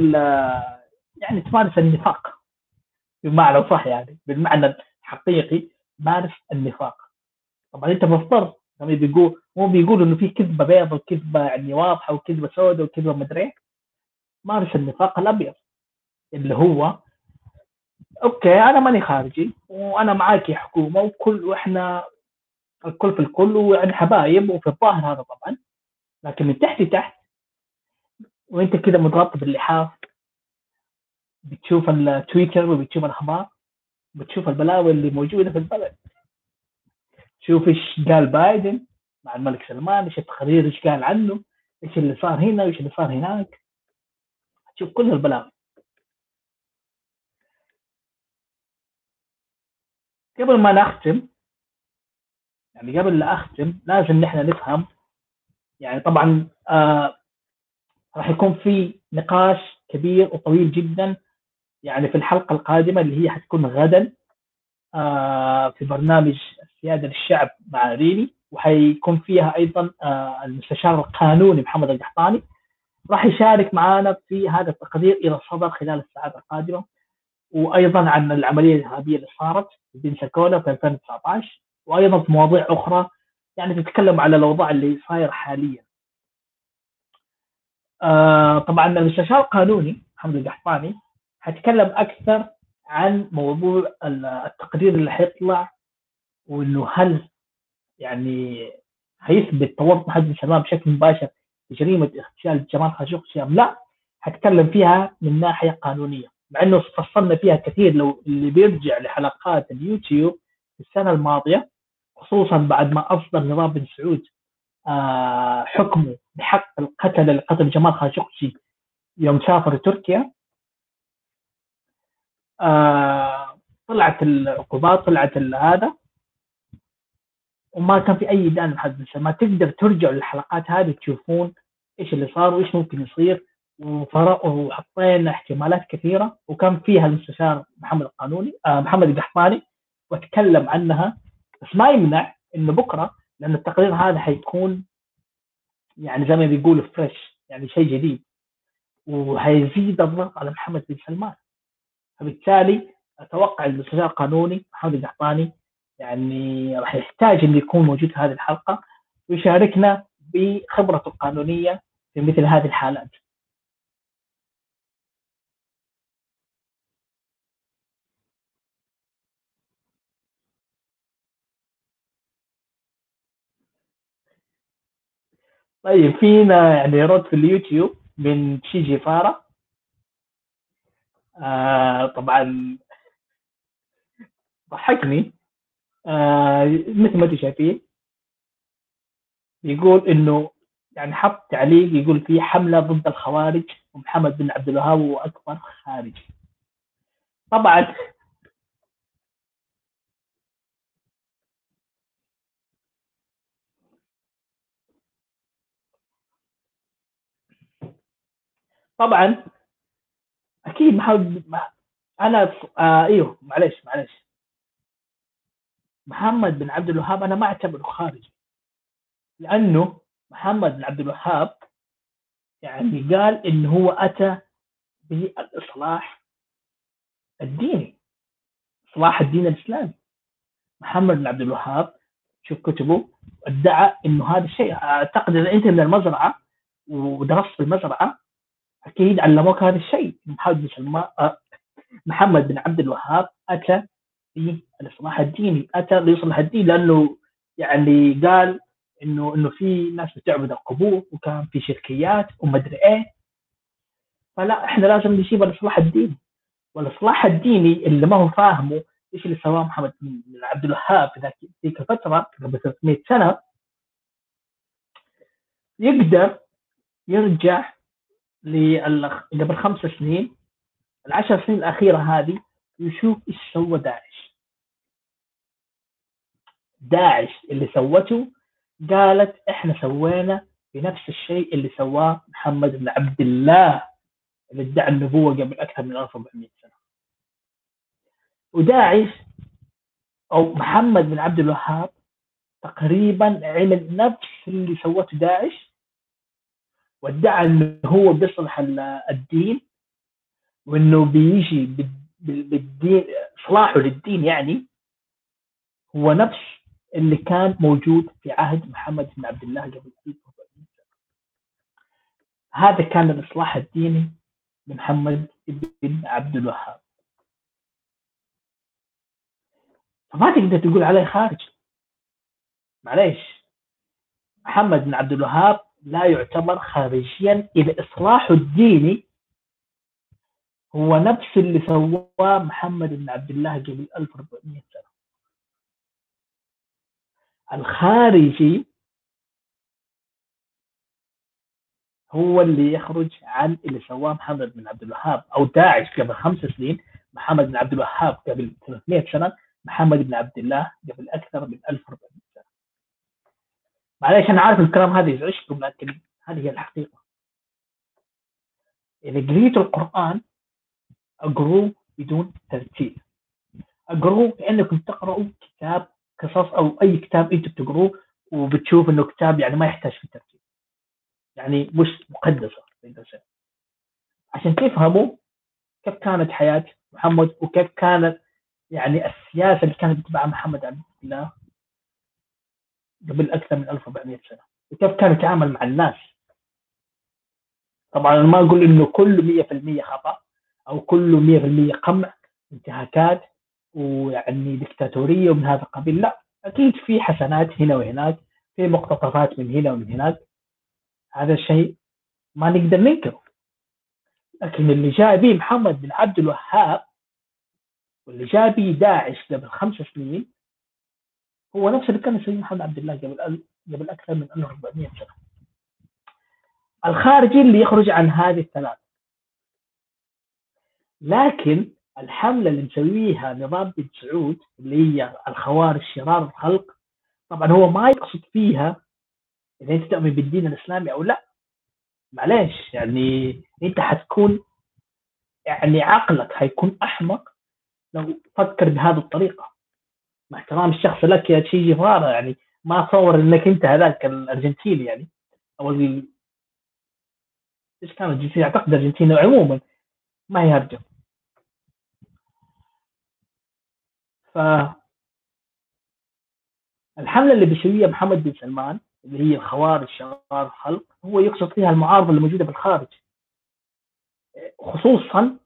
يعني تمارس النفاق. بمعنى صح يعني بالمعنى الحقيقي مارس النفاق. طبعا أنت مضطر هم بيقول مو بيقولوا إنه في كذبة بيضة وكذبة يعني واضحة وكذبة سوداء وكذبة مدري إيه. مارس النفاق الأبيض. اللي هو okay أنا ماني خارجي وأنا معاك يا حكومة وكل وإحنا الكل في الكل ويعني حبايب وفي الظاهر هذا طبعا. لكن من تحت تحت وأنت كذا متغطى باللحاف بتشوف التويتر وبتشوف الأخبار بتشوف البلاوي اللي موجودة في البلد. شوف إيش قال بايدن مع الملك سلمان إيش التقرير إيش قال عنه إيش اللي صار هنا وايش اللي صار هناك. تشوف كل البلاوي قبل ما نختم يعني قبل لا أختم لازم نحن نفهم. يعني طبعا آه راح يكون في نقاش كبير وطويل جدا يعني في الحلقة القادمة اللي هي حتكون غدا آه في برنامج السياده للشعب مع ريني وحيكون فيها أيضا آه المستشار القانوني محمد القحطاني. راح يشارك معنا في هذا التقرير إلى الصدر خلال الساعات القادمة. وأيضا عن العملية الإرهابية اللي صارت في بنساكولا في 2019 وأيضا في مواضيع أخرى يعني تتكلم على الأوضاع اللي صايرة حاليا. آه طبعا المستشار القانوني محمد القحطاني هتكلم أكثر عن موضوع التقرير اللي حيطلع وإنه هل يعني هيثبت تورط بن سلمان بشكل مباشر جريمه اغتيال جمال خاشقجي ام لا حتكلم فيها من ناحية قانونية مع إنه فصلنا فيها كثير لو اللي بيرجع لحلقات اليوتيوب السنة الماضية خصوصا بعد ما أصدر نظام بن سعود آه حكمه بحق القتل لقتل جمال خاشقجي يوم سافر تركيا. آه طلعت العقوبات طلعت هذا. وما كان في أي دان لحد ما تقدر ترجعوا للحلقات هذه تشوفون إيش اللي صار وإيش ممكن يصير. وحطينا احتمالات كثيرة. وكان فيها المستشار محمد القانوني آه محمد القحطاني وتكلم عنها. بس ما يمنع إنه بكرة لأن التقرير هذا حيكون يعني زي ما بيقولوا فريش يعني شيء جديد. وهيزيد الضغط على محمد بن سلمان. فبالتالي أتوقع المستشار القانوني محمد القحطاني يعني راح يحتاج انه يكون موجود في هذه الحلقة ويشاركنا بخبرته القانونية في مثل هذه الحالات. طيب فينا يعني رد في اليوتيوب من شيجي فارا آه طبعا ضحكني آه مثل ما أنتم شايفين يقول إنه يعني حط تعليق يقول في حملة ضد الخوارج ومحمد بن عبد الوهاب هو أكبر خارجي طبعا طبعا أكيد محمد أنا آه إيوه معلش معلش محمد بن عبد الوهاب أنا ما أعتبره خارجي. لأنه محمد بن عبد الوهاب يعني قال انه هو أتى بالإصلاح الديني إصلاح الدين الإسلامي. محمد بن عبد الوهاب شوف كتبه؟ ادعى إنه هذا الشيء أعتقد إذا أنت من المزرعة ودرست في المزرعة أكيد علموك هذا الشيء. محمد بن محمد بن عبد الوهاب أتى في الاصلاح الديني. أتى ليصلح الدين لأنه يعني قال إنه إنه في ناس بتعبد القبور وكان في شركيات ومدري إيه. فلا إحنا لازم نجيب الاصلاح الديني. والاصلاح الديني اللي ما هو فاهمه إيش اللي سواه محمد بن عبد الوهاب في ذيك الفترة قبل 300 سنة يقدر يرجع قبل خمس سنين العشر سنين الأخيرة هذه يشوف إيش سوى داعش داعش اللي سوته قالت إحنا سوينا بنفس الشيء اللي سواه محمد بن عبد الله اللي ادعى النبوة قبل أكثر من 1400 سنة. وداعش أو محمد بن عبد الوهاب تقريبا عمل نفس اللي سوته داعش وادعى انه هو بيصلح الدين وإنه بيجي بالدين اصلاحه للدين يعني هو نفس اللي كان موجود في عهد محمد بن عبد الله قبل 1400 سنه هذا كان الإصلاح الديني لمحمد بن عبد الوهاب. فما تقدر تقول عليه خارج. معليش. محمد بن عبد الوهاب لا يعتبر خارجيا. إذا اصلاحه الديني هو نفس اللي سواه محمد بن عبد الله قبل 1400 سنة. الخارجي هو اللي يخرج عن اللي سواه محمد بن عبد الوهاب أو داعش قبل خمس سنين محمد بن عبد الوهاب قبل 300 سنة محمد بن عبد الله قبل أكثر من 1400 سنة. معليش أنا عارف الكلام هذا يزعجكم لكن هذه هي الحقيقة. إذا قريتوا القرآن اقروه بدون ترتيب. اقروه كأنكم تقرأوا كتاب قصص أو أي كتاب أنتم بتقروه وبتشوف إنه كتاب يعني ما يحتاج في ترتيب يعني مش مقدسة عشان تفهموا كيف كانت حياة محمد وكيف كانت يعني السياسة اللي كانت يتبعها محمد عبد الله قبل أكثر من 1400 سنة وكيف كان يتعامل مع الناس. طبعا أنا ما أقول إنه كله 100% خطأ أو كله 100% قمع انتهاكات ويعني دكتاتوريه ومن هذا القبيل. لا أكيد في حسنات هنا وهناك في مقتطفات من هنا ومن هناك. هذا شيء ما نقدر ننكره. لكن اللي جاء به محمد بن عبد الوهاب واللي جاء به داعش قبل خمس سنين هو نفس اللي كان يسويه محمد عبد الله قبل قبل أكثر من 1400 سنة. الخارجي اللي يخرج عن هذه الثلاث لكن الحملة اللي مسويها نظام بن سعود اللي هي الخوارج شرار الخلق طبعا هو ما يقصد فيها إذا أنت تؤمن بالدين الإسلامي أو لا. معليش يعني أنت حتكون يعني عقلك حيكون أحمق لو فكر بهذه الطريقة. مع احترام الشخص لك يا تشي جيفارا يعني ما أتصور إنك أنت هذاك الأرجنتيني يعني. أو. إيش كان الجنسيه أعتقد ارجنتيني عموما ما هي هرجه ف الحملة اللي بيسويها محمد بن سلمان اللي هي الخوارج شرار الخلق هو يقصد فيها المعارضة اللي موجودة بالخارج. خصوصا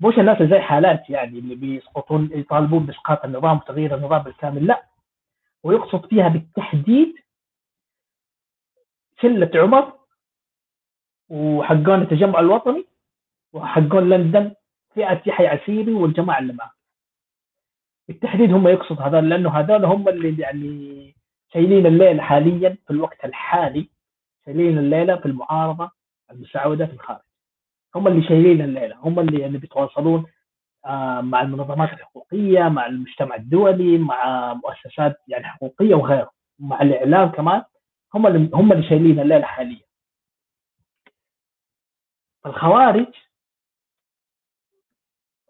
مش الناس اللي زي حالات يعني اللي بيسقطون يطالبون بإسقاط النظام وتغيير النظام بالكامل لا. ويقصد فيها بالتحديد شلة عمر وحقون التجمع الوطني وحقون لندن فئة يحيى عسيري والجماعة اللي معه. بالتحديد هم يقصد هذول لأنه هذول هم اللي يعني شايلين الليلة حاليا في الوقت الحالي شايلين الليلة في المعارضة المساعدة في الخارج. هم اللي شايلين الليلة هم اللي يعني بيتواصلون آه، مع المنظمات الحقوقية مع المجتمع الدولي مع مؤسسات يعني حقوقية وغيره مع الإعلام كمان. هم اللي هم اللي شايلين الليلة حاليا. الخوارج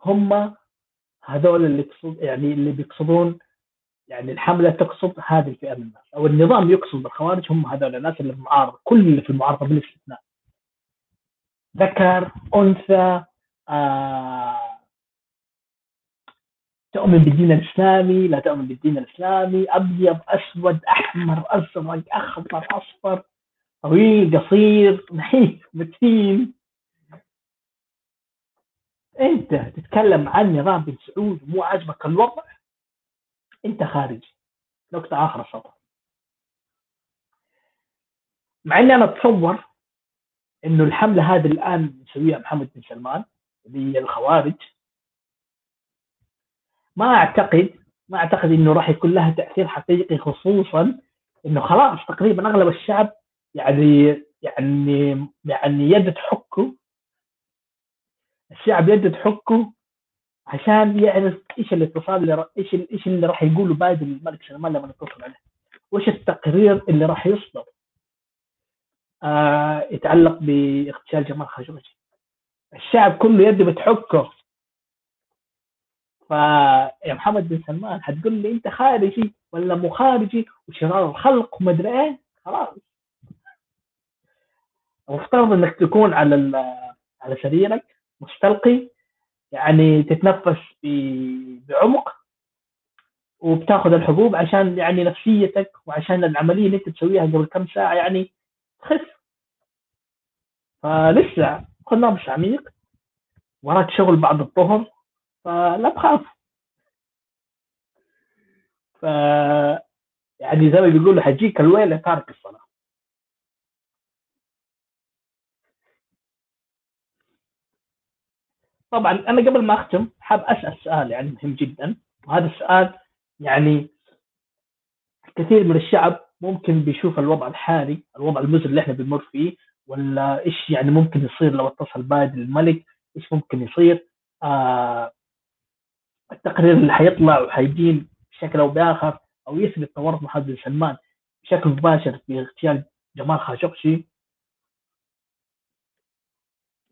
هم هذول اللي يقصد يعني اللي بيقصدون يعني الحملة تقصد هذه الفئة من الناس أو النظام يقصد بالخوارج هم هذول الناس اللي في المعارضة كل اللي في المعارضة بلا استثناء ذكر أنثى آه تؤمن بالدين الإسلامي لا تؤمن بالدين الإسلامي أبيض أسود أحمر أزرق أخضر أصفر طويل قصير نحيف متين أنت تتكلم عن نظام بن سعود مو عاجبك الوضع؟ أنت خارجي نقطة آخر السطر. مع إني أنا أتصور إنه الحملة هذه الآن مسويها محمد بن سلمان اللي هي الخوارج. ما أعتقد ما أعتقد إنه راح يكون لها تأثير حقيقي خصوصا إنه خلاص تقريبا أغلب الشعب يعني يعني يعني يد تحكه الشعب يده تحكه عشان يعرف إيش الاتصال اللي إيش إيش اللي راح يقوله بايدن الملك سلمان لما يتصل عليه. وإيش التقرير اللي راح يصدر؟ آه يتعلق باغتيال جمال خاشقجي. الشعب كله يده بتحكه. فيا محمد بن سلمان حتقول لي أنت خارجي ولا مو خارجي وشرار الخلق ومدري إيه؟ خلاص. مفترض إنك تكون على على سريرك مستلقي يعني تتنفس بعمق وبتاخذ الحبوب عشان يعني نفسيتك وعشان العملية اللي انت تسويها قبل كم ساعة يعني تخف. فلسه نفس عميق وراك شغل بعد الظهر فلا تخاف. ف يعني زي ما بيقولوا حجيك الويلة تارك الصلاة. طبعا أنا قبل ما أختم حاب أسأل سؤال يعني مهم جدا. وهذا السؤال يعني كثير من الشعب ممكن بيشوف الوضع الحالي الوضع المزري اللي إحنا بنمر فيه ولا إيش يعني ممكن يصير لو اتصل بايدن الملك؟ إيش ممكن يصير؟ آه التقرير اللي حيطلع وحيبين بشكل أو بآخر أو يثبت تورط محمد بن سلمان بشكل مباشر في اغتيال جمال خاشقجي.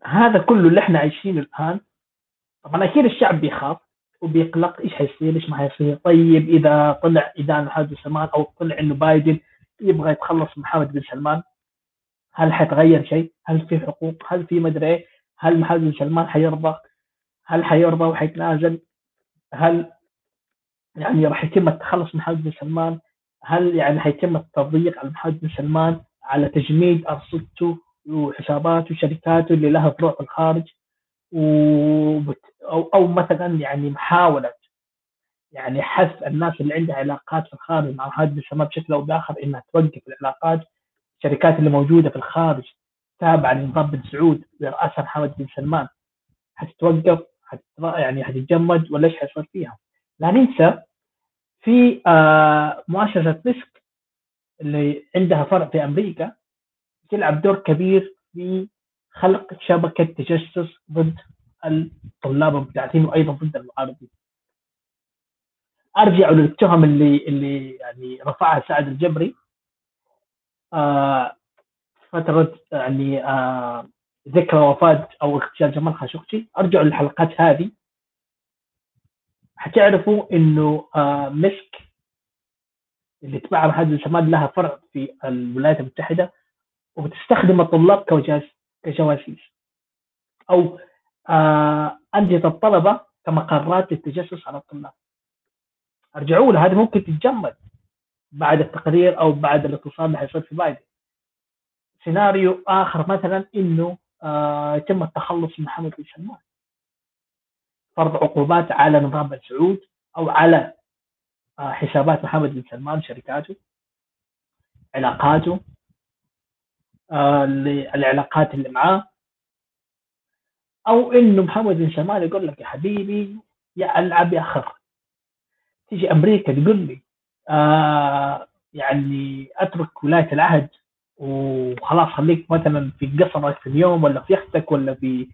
هذا كله اللي إحنا عايشينه الآن طبعا أكيد الشعب بيخاف وبيقلق إيش حيصير إيش ما حيصير طيب إذا طلع إذا بن سلمان أو طلع إنه بايدن يبغى يتخلص من محمد بن سلمان هل حيتغير شيء؟ هل في حقوق؟ هل في مدري إيه؟ هل محمد بن سلمان حيرضى؟ هل حيرضى وحيتنازل؟ هل يعني راح يتم التخلص من محمد بن سلمان؟ هل يعني حيتم التضييق على محمد بن سلمان على تجميد أرصدته وحساباته وشركاته اللي لها فروع في الخارج وبت أو مثلا يعني محاولة يعني حث الناس اللي عندها علاقات في الخارج مع هذه السماء بشكل أو بآخر إنها توقف العلاقات. الشركات اللي موجودة في الخارج تابعة لنظام بن سعود براسها محمد بن سلمان. حتتوقف حت يعني حتتجمد ولا إيش حيصير فيها؟ لا ننسى في آه مؤسسة ريسك اللي عندها فرع في أمريكا تلعب دور كبير في خلق شبكة تجسس ضد الطلاب المبتعثين وأيضا ضد المعارضين. أرجع للتهم اللي اللي يعني رفعها سعد الجبري. آه فترة يعني آه ذكرى وفاة أو اغتيال جمال خاشقجي. ارجعوا للحلقات هذه. حتعرفوا إنه آه مسك اللي محمد بن سلمان لها فرع في الولايات المتحدة وبتستخدم الطلاب كجواسيس أو آه انجزه الطلبة كمقرات للتجسس على الطلاب. أرجعوا له هذه ممكن تتجمد بعد التقرير أو بعد الاتصال اللي حيصير في بايدن سيناريو آخر مثلا إنه آه يتم التخلص من محمد بن سلمان فرض عقوبات على نظام بن سعود أو على آه حسابات محمد بن سلمان شركاته علاقاته. آه العلاقات اللي معاه. أو إنه محمد بن سلمان يقول لك يا حبيبي يا العب يا خر تيجي أمريكا تقول لي آه يعني أترك ولاية العهد وخلاص خليك مثلا في قصرك في اليوم ولا في يختك ولا في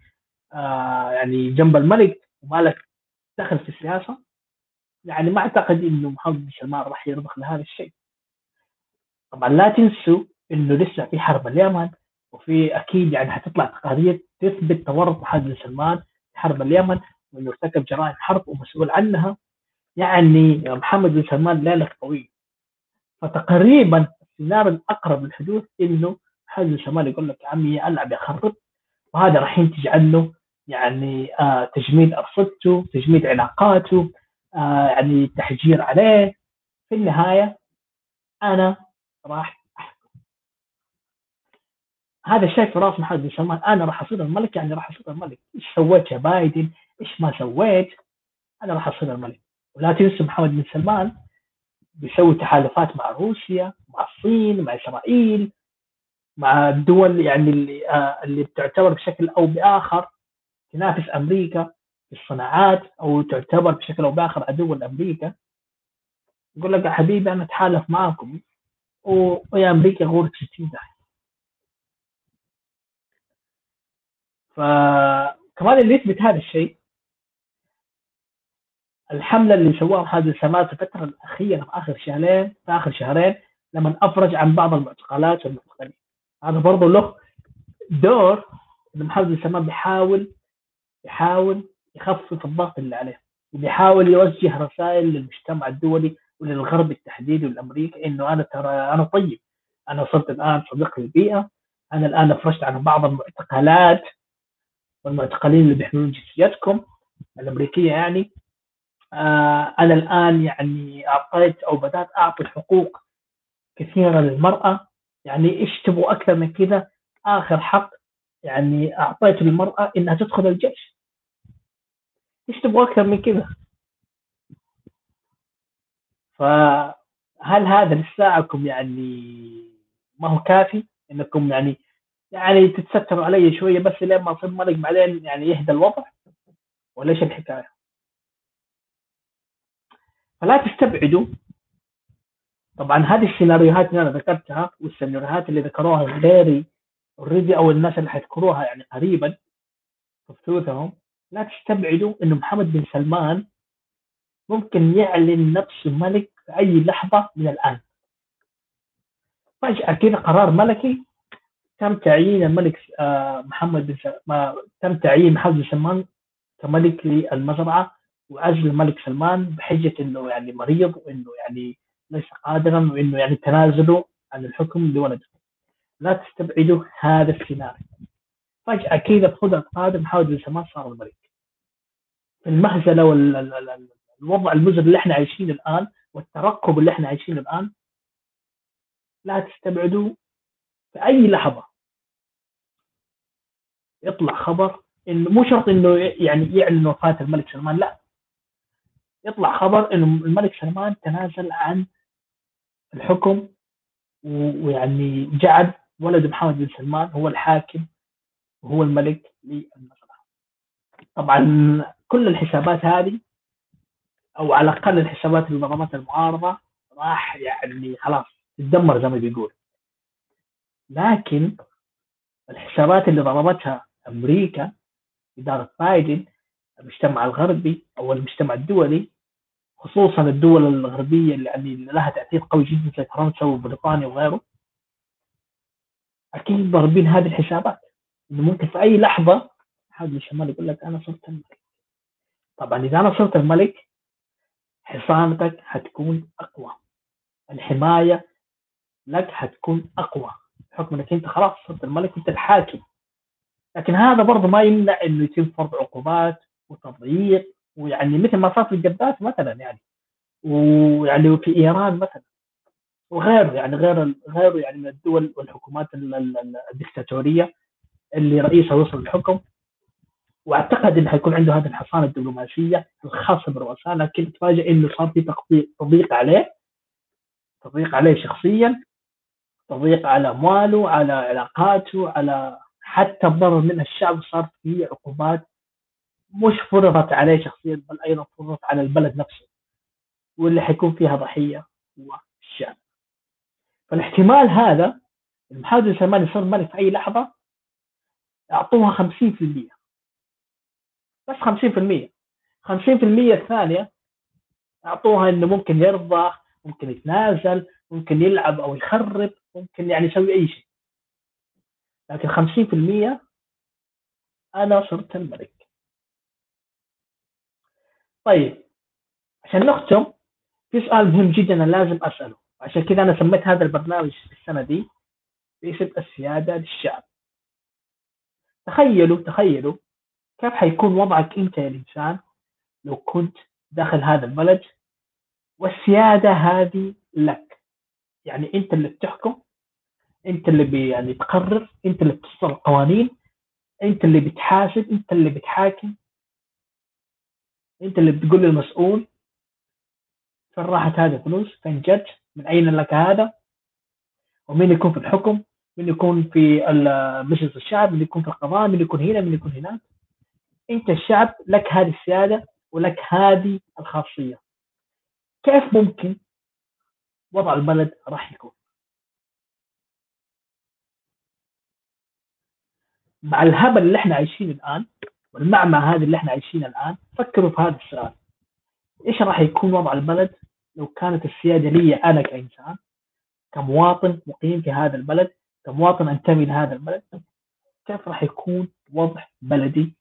آه يعني جنب الملك وما لك دخل في السياسة. يعني ما أعتقد إنه محمد بن سلمان راح يرضخ لهذا الشيء. طبعا لا تنسوا إنه لسه في حرب اليمن وفي أكيد يعني حتطلع تقارير تثبت تورط محمد بن سلمان في حرب اليمن وإنه ارتكب جرائم حرب ومسؤول عنها. يعني محمد بن سلمان ليلة طويل فتقريبا السيناريو الأقرب للحدوث إنه محمد بن سلمان يقول لك يا عمي ألعب يا خرب وهذا راح ينتج عنه يعني آه تجميد أرصدته تجميد علاقاته آه يعني تحجير عليه. في النهاية أنا راح هذا الشيء في رأس محمد بن سلمان. أنا راح أصير الملك يعني راح أصير الملك. إيش سويت يا بايدن؟ إيش ما سويت؟ أنا راح أصير الملك. ولا تنسى محمد بن سلمان بيسوي تحالفات مع روسيا مع الصين مع إسرائيل مع الدول يعني اللي آه اللي بتعتبر بشكل أو بآخر تنافس أمريكا في الصناعات أو تعتبر بشكل أو بآخر عدو لأمريكا. يقول لك يا حبيبي أنا أتحالف معكم ويا أمريكا غورك 60 داهية. فكمان اللي يثبت هذا الشيء الحملة اللي سواها السماء في الفترة الأخيرة في آخر شهرين في آخر شهرين لما أفرج عن بعض المعتقلات والمعتقلين هذا برضه له دور إن محمد السماء بيحاول يحاول يخفف الضغط اللي عليه وبيحاول يوجه رسائل للمجتمع الدولي وللغرب بالتحديد والامريكي إنه أنا ترى أنا طيب أنا صرت الآن صديق للبيئة أنا الآن أفرجت عن بعض المعتقلات والمعتقلين اللي بيحملون جنسيتكم الأمريكية يعني آه أنا الآن يعني أعطيت أو بدأت أعطي حقوق كثيرة للمرأة. يعني إيش تبغوا أكثر من كذا؟ آخر حق يعني اعطيته للمرأة إنها تدخل الجيش. إيش تبغوا أكثر من كذا؟ فهل هذا لساعكم يعني ما هو كافي؟ إنكم يعني يعني تتستروا علي شوية بس لين ما اصير ملك بعدين يعني يهدى الوضع ولا إيش الحكاية؟ فلا تستبعدوا طبعا هذه السيناريوهات اللي أنا ذكرتها والسيناريوهات اللي ذكروها غيري already أو الناس اللي حيذكروها يعني قريبا في بثوثهم لا تستبعدوا انه محمد بن سلمان ممكن يعلن نفسه ملك في أي لحظة من الآن فجأة كذا قرار ملكي تم تعيين الملك آه، محمد بن تم تعيين محمد بن سلمان كملك للمزرعة وعزل الملك سلمان بحجة إنه يعني مريض وإنه يعني ليس قادرا وإنه يعني تنازله عن الحكم لولده. لا تستبعدوا هذا السيناريو. فجأة كذا بخطى قادم محمد بن سلمان صار الملك. المهزلة والوضع المزري اللي إحنا عايشينه الآن والترقب اللي إحنا عايشينه الآن لا تستبعدوا في أي لحظة. يطلع خبر إنه مو شرط إنه يعني يعلن وفاة الملك سلمان لا. يطلع خبر إنه الملك سلمان تنازل عن الحكم ويعني جعل ولد محمد بن سلمان هو الحاكم وهو الملك للمسرح طبعا كل الحسابات هذه أو على الأقل الحسابات اللي ضربتها المعارضة راح يعني خلاص تدمر زي ما بيقول. لكن الحسابات اللي ضربتها أمريكا إدارة بايدن المجتمع الغربي أو المجتمع الدولي خصوصا الدول الغربية اللي لها تأثير قوي جدا زي فرنسا وبريطانيا وغيره أكيد ضاربين هذه الحسابات. إنه ممكن في أي لحظة حد الشمال يقول لك أنا صرت الملك. طبعا إذا أنا صرت الملك حصانتك حتكون أقوى. الحماية لك حتكون أقوى. بحكم إنك أنت خلاص صرت الملك انت الحاكم. لكن هذا برضه ما يمنع إنه يتم فرض عقوبات وتضييق ويعني مثل ما صار في الجدات مثلا يعني ويعني في إيران مثلا وغيره يعني غير غيره يعني من الدول والحكومات الدكتاتورية اللي رئيسها وصل للحكم. وأعتقد إنه حيكون عنده هذه الحصانة الدبلوماسية الخاصة بالرؤساء لكن تفاجئ إنه صار في تضييق عليه تضييق عليه شخصيا. تضييق على امواله على علاقاته على حتى الضرر من الشعب صار في عقوبات مش فرضت عليه شخصيا بل أيضا فرضت على البلد نفسه واللي حيكون فيها ضحية هو الشعب. فالاحتمال هذا المحاذر سلمان يصير ملك في أي لحظة أعطوها 50% بس 50% 50% الثانية أعطوها إنه ممكن يرضى ممكن يتنازل ممكن يلعب أو يخرب. ممكن يعني يسوي أي شيء. لكن 50% أنا صرت الملك. طيب عشان نختم في سؤال مهم جدا أنا لازم أسأله. عشان كذا أنا سميت هذا البرنامج السنة دي باسم السيادة للشعب. تخيلوا تخيلوا كيف حيكون وضعك أنت يا انسان لو كنت داخل هذا البلد والسيادة هذه لك. يعني أنت اللي بتحكم انت اللي بي يعني تقرر انت اللي بتصدر القوانين انت اللي بتحاسب انت اللي بتحاكم انت اللي بتقول للمسؤول فين راحت هذه الفلوس فين جت من أين لك هذا؟ ومين يكون في الحكم؟ مين يكون في مجلس الشعب؟ مين يكون في القضاء؟ مين يكون هنا؟ مين يكون هناك؟ انت الشعب لك هذه السيادة ولك هذه الخاصية. كيف ممكن وضع البلد راح يكون؟ مع الهبل اللي إحنا عايشينه الآن والمعمى هذه اللي إحنا عايشينها الآن فكروا في هذا السؤال. إيش راح يكون وضع البلد لو كانت السيادة لي أنا كإنسان كمواطن مقيم في هذا البلد كمواطن أنتمي لهذا البلد؟ كيف راح يكون وضع بلدي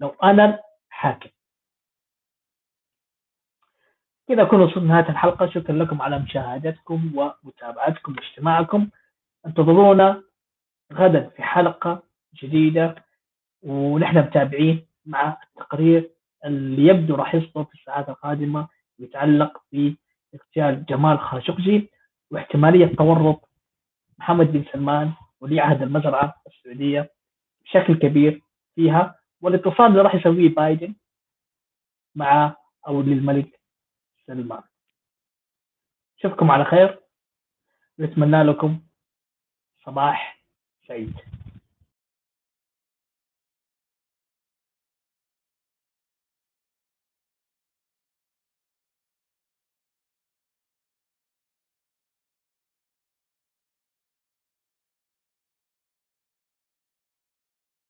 لو أنا حاكم؟ كذا كنا وصلنا نهايه الحلقة شكرا لكم على مشاهدتكم ومتابعتكم واستماعكم. انتظرونا غدا في حلقة جديدة ونحن متابعين مع التقرير اللي يبدو راح يصدر في الساعات القادمة يتعلق باغتيال جمال خاشقجي واحتمالية تورط محمد بن سلمان ولي عهد المزرعة السعودية بشكل كبير فيها والاتصال اللي راح يسويه بايدن مع أو للملك سلمان. أشوفكم على خير. نتمنى لكم صباح سعيد.